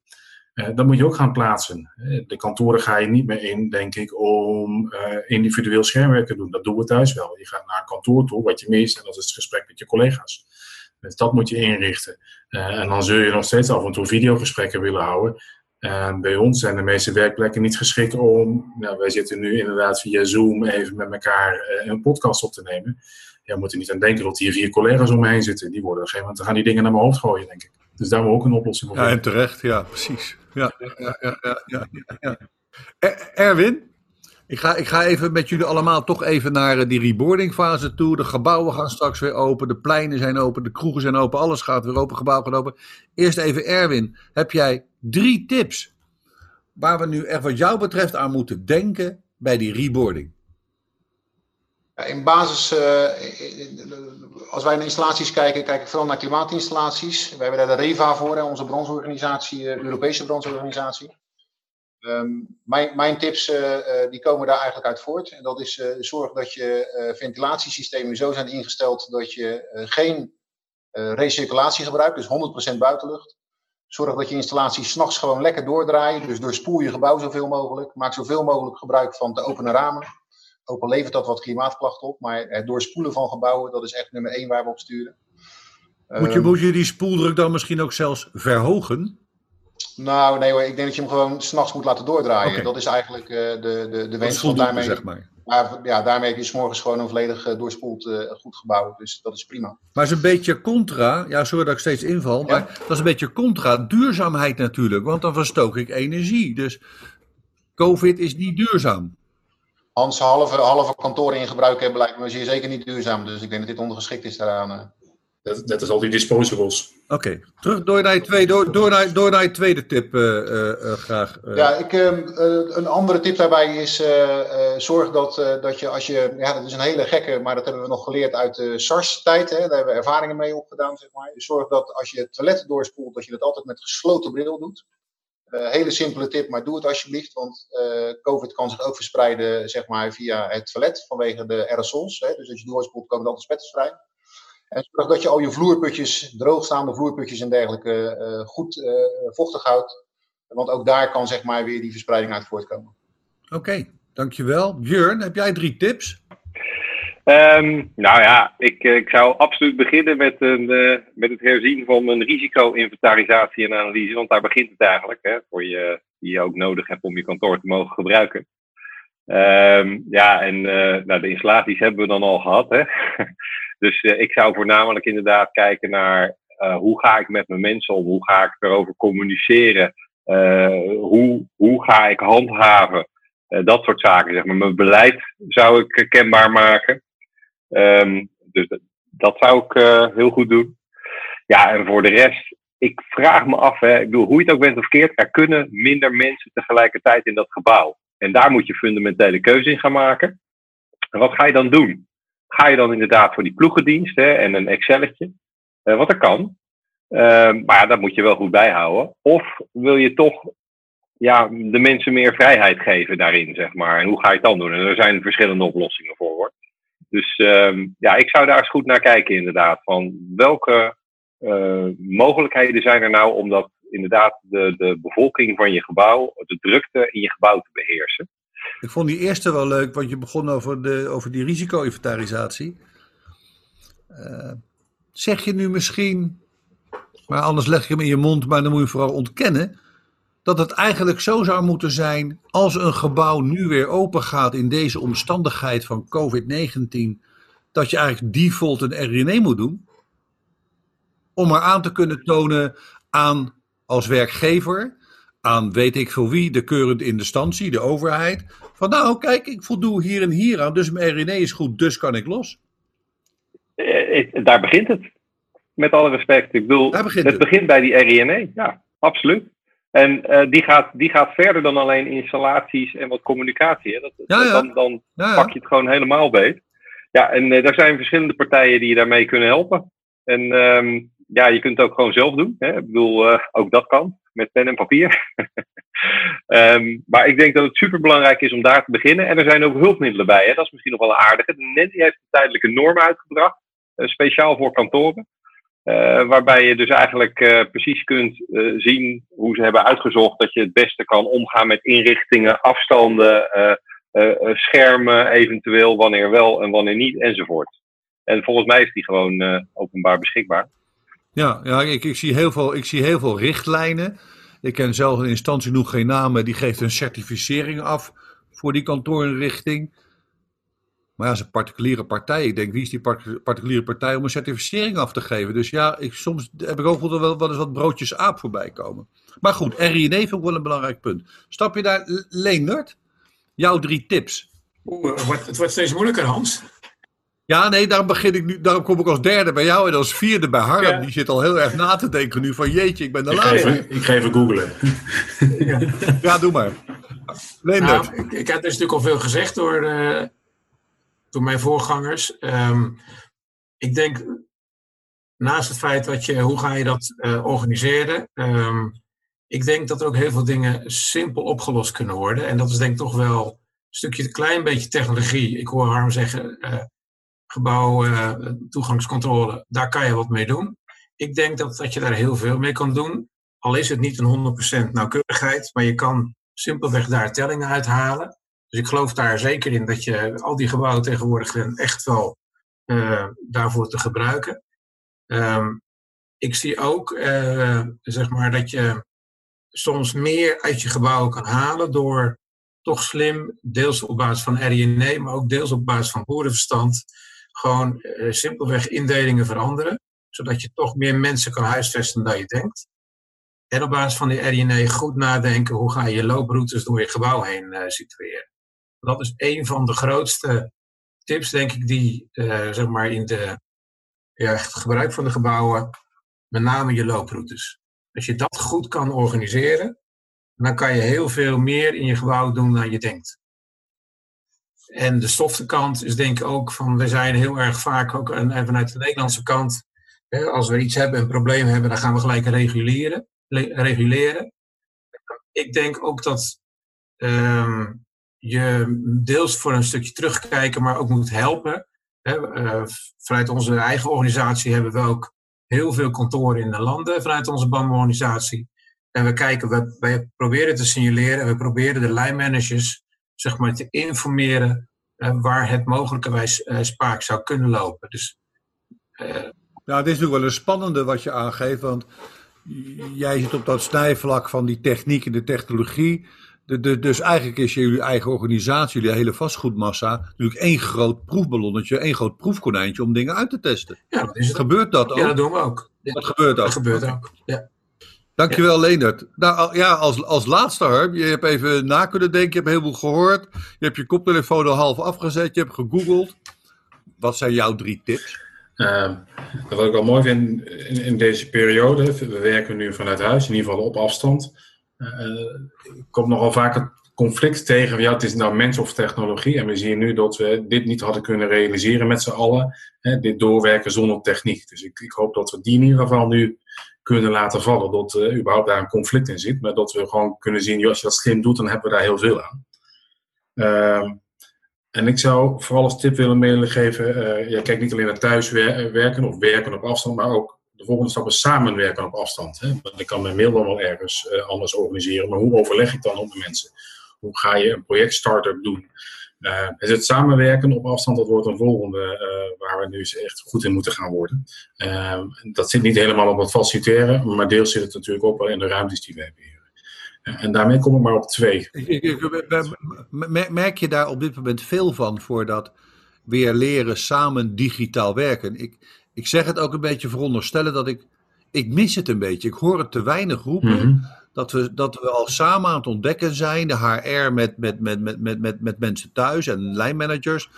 eh, dat moet je ook gaan plaatsen. Eh, De kantoren ga je niet meer in, denk ik, om eh, individueel schermwerk te doen. Dat doen we thuis wel. Je gaat naar een kantoor toe, wat je mist, en dat is het gesprek met je collega's. Dus dat moet je inrichten. Eh, en dan zul je nog steeds af en toe videogesprekken willen houden. En bij ons zijn de meeste werkplekken niet geschikt om. Nou, wij zitten nu inderdaad via Zoom even met elkaar eh, een podcast op te nemen. Ja, we moeten niet aan denken dat hier vier collega's om me heen zitten. Die worden op een gegeven moment gaan die dingen naar mijn hoofd gooien, denk ik. Dus daar moet ook een oplossing voor ja en terecht. Ja, precies. Ja, ja, ja, ja, ja, ja, ja. Er- Erwin, ik ga, ik ga even met jullie allemaal toch even naar eh, die reboarding fase toe. De gebouwen gaan straks weer open. De pleinen zijn open. De kroegen zijn open. Alles gaat weer open. Gebouwen gaan open. Eerst even Erwin. Heb jij drie tips waar we nu echt wat jou betreft aan moeten denken bij die reboarding? In basis, eh, als wij naar installaties kijken, kijk ik vooral naar klimaatinstallaties. We hebben daar de REVA voor, onze brancheorganisatie, eh, Europese brancheorganisatie. Ehm, mijn, mijn tips eh, eh, die komen daar eigenlijk uit voort. En dat is eh, zorg dat je ventilatiesystemen zo zijn ingesteld dat je geen recirculatie gebruikt, dus 100% buitenlucht. Zorg dat je installaties s'nachts gewoon lekker doordraaien. Dus doorspoel je gebouw zoveel mogelijk. Maak zoveel mogelijk gebruik van te opene ramen. Ook al levert dat wat klimaatklachten op, maar het doorspoelen van gebouwen, dat is echt nummer één waar we op sturen. Moet je, Ehm, moet je die spoeldruk dan misschien ook zelfs verhogen? Nou, nee hoor, ik denk dat je hem gewoon s'nachts moet laten doordraaien. Dat is eigenlijk eh, de, de, de wens. Voldoende, daarmee, zeg maar. maar, ja, daarmee heb je 's morgens gewoon een volledig eh, doorspoeld eh, goed gebouw. Dus dat is prima. Maar is een beetje contra, ja, sorry dat ik steeds inval, Ja. maar dat is een beetje contra duurzaamheid natuurlijk, want dan verstook ik energie. Dus COVID is niet duurzaam. Hans, halve, halve kantoren in gebruik hebben lijkt me zeer zeker niet duurzaam. Dus ik denk dat dit ondergeschikt is daaraan. Dat, dat is al die disposables. Oké, terug door naar, je tweede, door, door, naar, door naar je tweede tip eh, eh, eh, graag. eh. Ja, ik, ehm, eh, een andere tip daarbij is eh, eh, zorg dat, eh, dat je als je, ja dat is een hele gekke, maar dat hebben we nog geleerd uit de SARS-tijd, hè, daar hebben we ervaringen mee opgedaan, zeg maar. Zorg dat als je het toilet doorspoelt, dat je dat altijd met gesloten bril doet. Eh, hele simpele tip, maar doe het alsjeblieft, want eh, COVID kan zich ook verspreiden zeg maar, via het toilet vanwege de aerosols. Hè, dus als je doorspoelt, komen er altijd spetters vrij. En zorg dat je al je vloerputjes, droogstaande vloerputjes en dergelijke, eh, goed eh, vochtig houdt. Want ook daar kan zeg maar weer die verspreiding uit voortkomen. Oké, dankjewel. Björn, heb jij drie tips? Ehm, nou ja, ik, eh, ik zou absoluut beginnen met, een, eh, met het herzien van een risico-inventarisatie en analyse. Want daar begint het eigenlijk, hè, voor je, die je ook nodig hebt om je kantoor te mogen gebruiken. Ehm, ja, en eh, nou, de installaties hebben we dan al gehad. Hè? dus eh, ik zou voornamelijk inderdaad kijken naar eh, hoe ga ik met mijn mensen om? Hoe ga ik erover communiceren? Hoe, hoe ga ik handhaven? Dat soort zaken, zeg maar. Mijn beleid zou ik kenbaar maken. Ehm, dus dat, zou ik heel goed doen. Ja, en voor de rest, ik vraag me af, hè, ik bedoel, hoe je het ook bent of verkeerd, er kunnen minder mensen tegelijkertijd in dat gebouw. En daar moet je fundamentele keuze in gaan maken. En wat ga je dan doen? Ga je dan inderdaad voor die ploegendienst hè, en een Excelletje? Eh, wat er kan. Ehm, maar ja, dat moet je wel goed bijhouden. Of wil je toch ja, de mensen meer vrijheid geven daarin, zeg maar. En hoe ga je het dan doen? En er zijn verschillende oplossingen voor. Dus ehm, ja, ik zou daar eens goed naar kijken, inderdaad. Van welke eh, mogelijkheden zijn er nou om dat inderdaad de, de bevolking van je gebouw, de drukte in je gebouw te beheersen? Ik vond die eerste wel leuk, want je begon over, de, over die risico-inventarisatie. Eh, zeg je nu misschien, maar anders leg je hem in je mond, maar dan moet je vooral ontkennen, dat het eigenlijk zo zou moeten zijn als een gebouw nu weer open gaat in deze omstandigheid van COVID-19, dat je eigenlijk default een RNE moet doen, om maar aan te kunnen tonen aan als werkgever, aan weet ik veel wie, de keurende instantie, de overheid, van nou kijk, ik voldoe hier en hier aan, dus mijn RNE is goed, dus kan ik los. Eh, het- daar begint het. Met alle respect. Ik bedoel, Daar begint het het. begint bij die RINE. Ja, absoluut. En eh, die, gaat, die gaat verder dan alleen installaties en wat communicatie. Hè. Dat, Ja, ja. Dan, dan Ja, pak je het gewoon helemaal beet. Ja, en eh, daar zijn verschillende partijen die je daarmee kunnen helpen. En ehm, ja, je kunt het ook gewoon zelf doen. Hè. Ik bedoel, eh, ook dat kan, met pen en papier. Ehm, maar ik denk dat het superbelangrijk is om daar te beginnen. En er zijn ook hulpmiddelen bij. Hè. Dat is misschien nog wel een aardige. Die heeft een tijdelijke norm uitgebracht, eh, speciaal voor kantoren. Eh, waarbij je dus eigenlijk precies kunt zien hoe ze hebben uitgezocht dat je het beste kan omgaan met inrichtingen, afstanden, schermen eventueel, wanneer wel en wanneer niet, enzovoort. En volgens mij is die gewoon openbaar beschikbaar. Ja, ja ik, ik, zie heel veel, ik zie heel veel richtlijnen. Ik ken zelf een instantie, noem geen namen, die geeft een certificering af voor die kantoorinrichting. Maar ja, dat is een particuliere partij. Ik denk, wie is die part- particuliere partij om een certificering af te geven? Dus ja, ik, soms heb ik ook wel, wel, eens wat broodjes aap voorbij komen. Maar goed, RINE vind ik wel een belangrijk punt. Stap je daar, Leendert? Jouw drie tips. Oeh, het wordt steeds moeilijker, Hans. Ja, nee, daarom begin ik nu. Daarom kom ik als derde bij jou en als vierde bij Harm. Ja. Die zit al heel erg na te denken nu van jeetje, ik ben de Ik ga laatste. ik ga even googlen. Ja, doe maar. Leendert. Nou, ik, ik heb dus natuurlijk al veel gezegd door, eh, door mijn voorgangers. Ehm, ik denk, naast het feit dat je, hoe ga je dat eh, organiseren? Ehm, ik denk dat er ook heel veel dingen simpel opgelost kunnen worden. En dat is denk ik toch wel een stukje, een klein beetje technologie. Ik hoor Harm zeggen, eh, gebouw, eh, daar kan je wat mee doen. Ik denk dat, dat je daar heel veel mee kan doen. Al is het niet een 100% nauwkeurigheid, maar je kan simpelweg daar tellingen uithalen. Dus ik geloof daar zeker in dat je al die gebouwen tegenwoordig echt wel eh, daarvoor te gebruiken. Ehm, ik zie ook eh, zeg maar dat je soms meer uit je gebouw kan halen door toch slim, deels op basis van RINE, maar ook deels op basis van boerenverstand, gewoon eh, simpelweg indelingen veranderen, zodat je toch meer mensen kan huisvesten dan je denkt. En op basis van die RINE goed nadenken hoe ga je je looproutes door je gebouw heen eh, situeren. Dat is een van de grootste tips, denk ik, die eh, zeg maar in de, het gebruik van de gebouwen, met name je looproutes. Als je dat goed kan organiseren, dan kan je heel veel meer in je gebouw doen dan je denkt. En de softe kant is denk ik ook van, we zijn heel erg vaak ook, en en vanuit de Nederlandse kant, hè, als we iets hebben, een probleem hebben, dan gaan we gelijk reguleren. le- reguleren. Ik denk ook dat ehm, je deels voor een stukje terugkijken, maar ook moet helpen. Hè, eh, vanuit onze eigen organisatie hebben we ook heel veel kantoren in de landen vanuit onze BAM-organisatie. En we kijken, we, wij proberen te signaleren en we proberen de lijnmanagers zeg maar, te informeren eh, waar het mogelijkerwijs eh, spaak zou kunnen lopen. Dus eh, Nou, het is natuurlijk wel een spannende wat je aangeeft, want jij zit op dat snijvlak van die techniek en de technologie. De, de, dus eigenlijk is jullie eigen organisatie, jullie hele vastgoedmassa, natuurlijk één groot proefballonnetje, één groot proefkonijntje om dingen uit te testen. ja, dat is het. Gebeurt dat ook? Ja, dat doen we ook. Ja, dat gebeurt ook. dat gebeurt ook. Ja. Dankjewel, Leendert. Nou ja, als, als laatste, Harm, je hebt even na kunnen denken, je hebt heel veel gehoord. Je hebt je koptelefoon al half afgezet, je hebt gegoogeld. Wat zijn jouw drie tips? Ehm, wat ik wel mooi vind in, deze periode, we werken nu vanuit huis, in ieder geval op afstand. Eh, ik kom nogal vaak het conflict tegen, ja, het is nou mens of technologie. En we zien nu dat we dit niet hadden kunnen realiseren met z'n allen, hè, dit doorwerken zonder techniek. Dus ik, ik hoop dat we die in ieder geval nu kunnen laten vallen, dat er überhaupt daar een conflict in zit. Maar dat we gewoon kunnen zien, als je dat slim doet, dan hebben we daar heel veel aan. Ehm, en ik zou vooral als tip willen meegeven, eh ja, kijk niet alleen naar thuiswerken of werken op afstand, maar ook de volgende stap is samenwerken op afstand. Hè? Want ik kan mijn mail dan wel ergens eh, anders organiseren, maar hoe overleg ik dan op de mensen? Hoe ga je een project start-up doen? Is het samenwerken op afstand, dat wordt een volgende eh, waar we nu eens echt goed in moeten gaan worden. Eh, dat zit niet helemaal op het faciliteren, maar deels zit het natuurlijk ook wel in de ruimtes die we hebben hier. En daarmee kom ik maar op twee. Merk je daar op dit moment veel van voor dat weer leren samen digitaal werken? Ik, ik zeg het ook een beetje veronderstellen dat ik. Ik mis het een beetje. Ik hoor het te weinig roepen. Mhm. Dat, we, dat we al samen aan het ontdekken zijn. De HR met, met, met, met, met, met, met mensen thuis en lijnmanagers.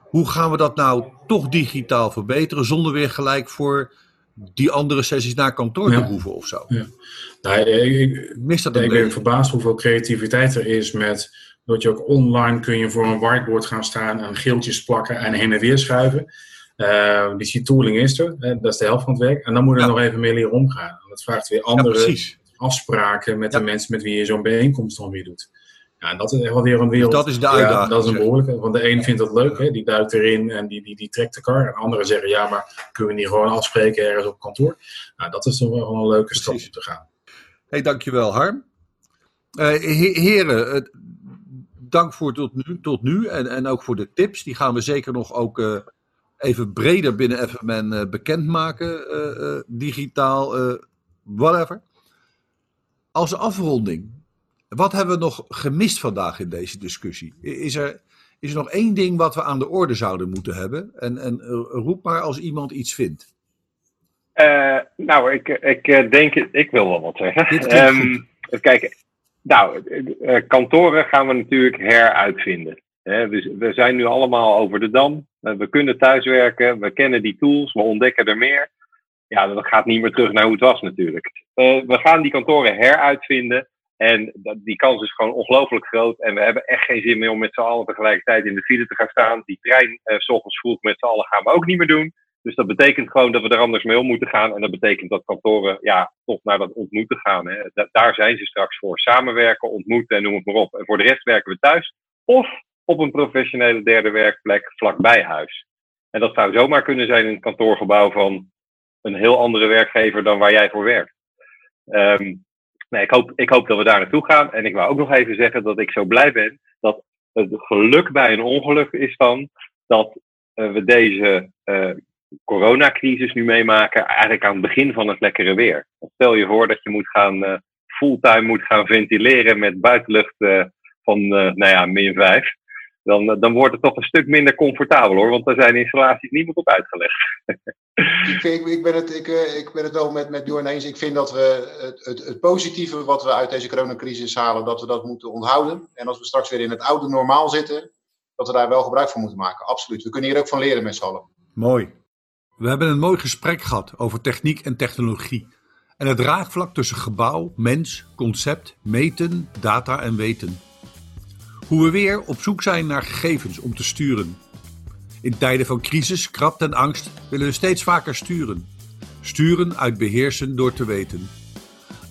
Hoe gaan we dat nou toch digitaal verbeteren zonder weer gelijk voor die andere sessies naar kantoor Ja. te hoeven of zo. Nou, ik, Mist dat Ja, ik ben verbaasd hoeveel creativiteit er is met dat je ook online kun je voor een whiteboard gaan staan en geeltjes plakken en heen en weer schuiven. Dus die tooling is er, hè, dat is de helft van het werk. En dan moet je er Ja. nog even mee leren omgaan. En dat vraagt weer Ja, andere precies. Afspraken met Ja. de mensen met wie je zo'n bijeenkomst dan weer doet. Ja, en dat is echt wel weer een wereld. dat is de Ja, uitdaging, dat is een behoorlijke. Want de een vindt dat leuk, hè, die duikt erin en die, die, die trekt de kar. En anderen zeggen, ja, maar kunnen we niet gewoon afspreken ergens op kantoor? Nou, dat is toch wel een leuke stap om te gaan. Hey, dankjewel Harm. He- heren, dank voor tot nu, tot nu en, en ook voor de tips. Die gaan we zeker nog ook eh, even breder binnen FMN eh, bekendmaken. digitaal, whatever. Als afronding, wat hebben we nog gemist vandaag in deze discussie? Is er, is er nog één ding wat we aan de orde zouden moeten hebben? En, en eh, roep maar als iemand iets vindt. Eh, nou, ik, ik eh, denk, ik wil wel wat zeggen. Dit klinkt goed. even kijken. Nou, kantoren gaan we natuurlijk heruitvinden. We, zijn nu allemaal over de dam. We kunnen thuiswerken. We kennen die tools. We ontdekken er meer. Ja, dat gaat niet meer terug naar hoe het was natuurlijk. Eh, we gaan die kantoren heruitvinden. En die kans is gewoon ongelooflijk groot. En we hebben echt geen zin meer om met z'n allen tegelijkertijd in de file te gaan staan. Die trein, eh, s ochtends vroeg met z'n allen, gaan we ook niet meer doen. Dus dat betekent gewoon dat we er anders mee om moeten gaan. En dat betekent dat kantoren ja, toch naar dat ontmoeten gaan. Hè. Da- daar zijn ze straks voor. Samenwerken, ontmoeten en noem het maar op. En voor de rest werken we thuis. Of op een professionele derde werkplek vlakbij huis. En dat zou zomaar kunnen zijn in een kantoorgebouw van een heel andere werkgever dan waar jij voor werkt. Nee, ik, hoop, ik hoop dat we daar naartoe gaan. En ik wou ook nog even zeggen dat ik zo blij ben dat het geluk bij een ongeluk is dan dat eh, we deze eh, coronacrisis nu meemaken, eigenlijk aan het begin van het lekkere weer. Stel je voor dat je moet gaan eh, fulltime moet gaan ventileren met buitenlucht van nou ja, min 5. Dan, eh, dan wordt het toch een stuk minder comfortabel hoor, want daar zijn installaties niemand op uitgelegd. Ik, vind- ik, ik, ben het, ik, eh, ik ben het wel met, met Bjorn eens. Ik vind dat we het, het, het positieve wat we uit deze coronacrisis halen, dat we dat moeten onthouden. En als we straks weer in het oude normaal zitten, dat we daar wel gebruik van moeten maken. Absoluut. We kunnen hier ook van leren met z'n allen. Mooi. We hebben een mooi gesprek gehad over techniek en technologie. En het draagvlak tussen gebouw, mens, concept, meten, data en weten. Hoe we weer op zoek zijn naar gegevens om te sturen. In tijden van crisis, krapte en angst willen we steeds vaker sturen. Sturen uit beheersen door te weten.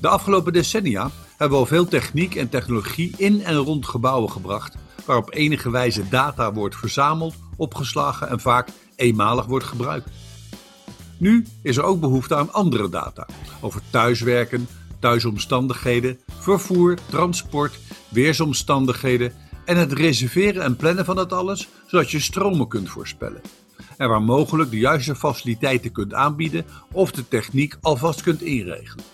De afgelopen decennia hebben we al veel techniek en technologie in en rond gebouwen gebracht, waar op enige wijze data wordt verzameld, opgeslagen en vaak eenmalig wordt gebruikt. Nu is er ook behoefte aan andere data over thuiswerken, thuisomstandigheden, vervoer, transport, weersomstandigheden en het reserveren en plannen van dat alles, zodat je stromen kunt voorspellen. En waar mogelijk de juiste faciliteiten kunt aanbieden of de techniek alvast kunt inregelen.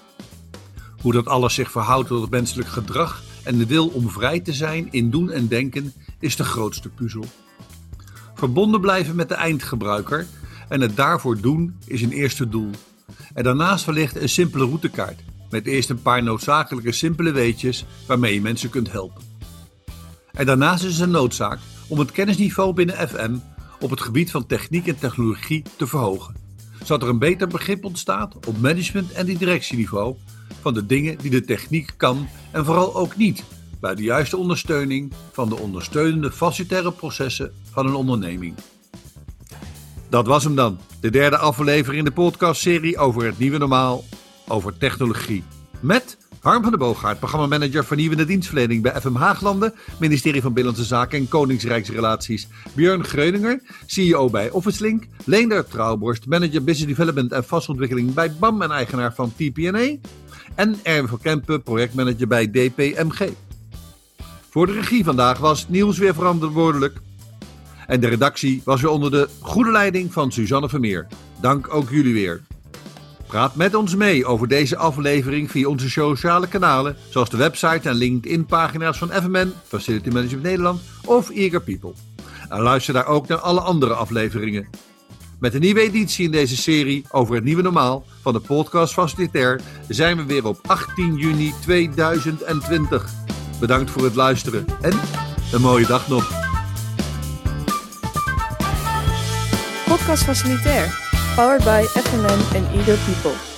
Hoe dat alles zich verhoudt tot het menselijk gedrag en de wil om vrij te zijn in doen en denken is de grootste puzzel. Verbonden blijven met de eindgebruiker en het daarvoor doen is een eerste doel. En daarnaast wellicht een simpele routekaart met eerst een paar noodzakelijke simpele weetjes waarmee je mensen kunt helpen. En daarnaast is het een noodzaak om het kennisniveau binnen FM op het gebied van techniek en technologie te verhogen, zodat er een beter begrip ontstaat op management- en directieniveau van de dingen die de techniek kan en vooral ook niet bij de juiste ondersteuning van de ondersteunende facilitaire processen van een onderneming. Dat was hem dan, de derde aflevering in de podcastserie over het nieuwe normaal, over technologie. Met Harm van der Boogaard, programmamanager vernieuwende dienstverlening bij FM Haaglanden, ministerie van Binnenlandse Zaken en Koningsrijksrelaties. Björn Greuninger, CEO bij OfficeLink. Leender Trouwborst, manager business development en vastontwikkeling bij BAM en eigenaar van TPNA. En Erwin van Kempen, projectmanager bij DPMG. Voor de regie vandaag was Niels weer verantwoordelijk. En de redactie was weer onder de goede leiding van Suzanne Vermeer. Dank ook jullie weer. Praat met ons mee over deze aflevering via onze sociale kanalen, zoals de website en LinkedIn-pagina's van FMN, Facility Management Nederland of Eager People. En luister daar ook naar alle andere afleveringen. Met een nieuwe editie in deze serie over het nieuwe normaal van de podcast Facilitair zijn we weer op 18 juni 2020. Bedankt voor het luisteren en een mooie dag nog. Podcast Facilitair. Powered by FMN and Eager People.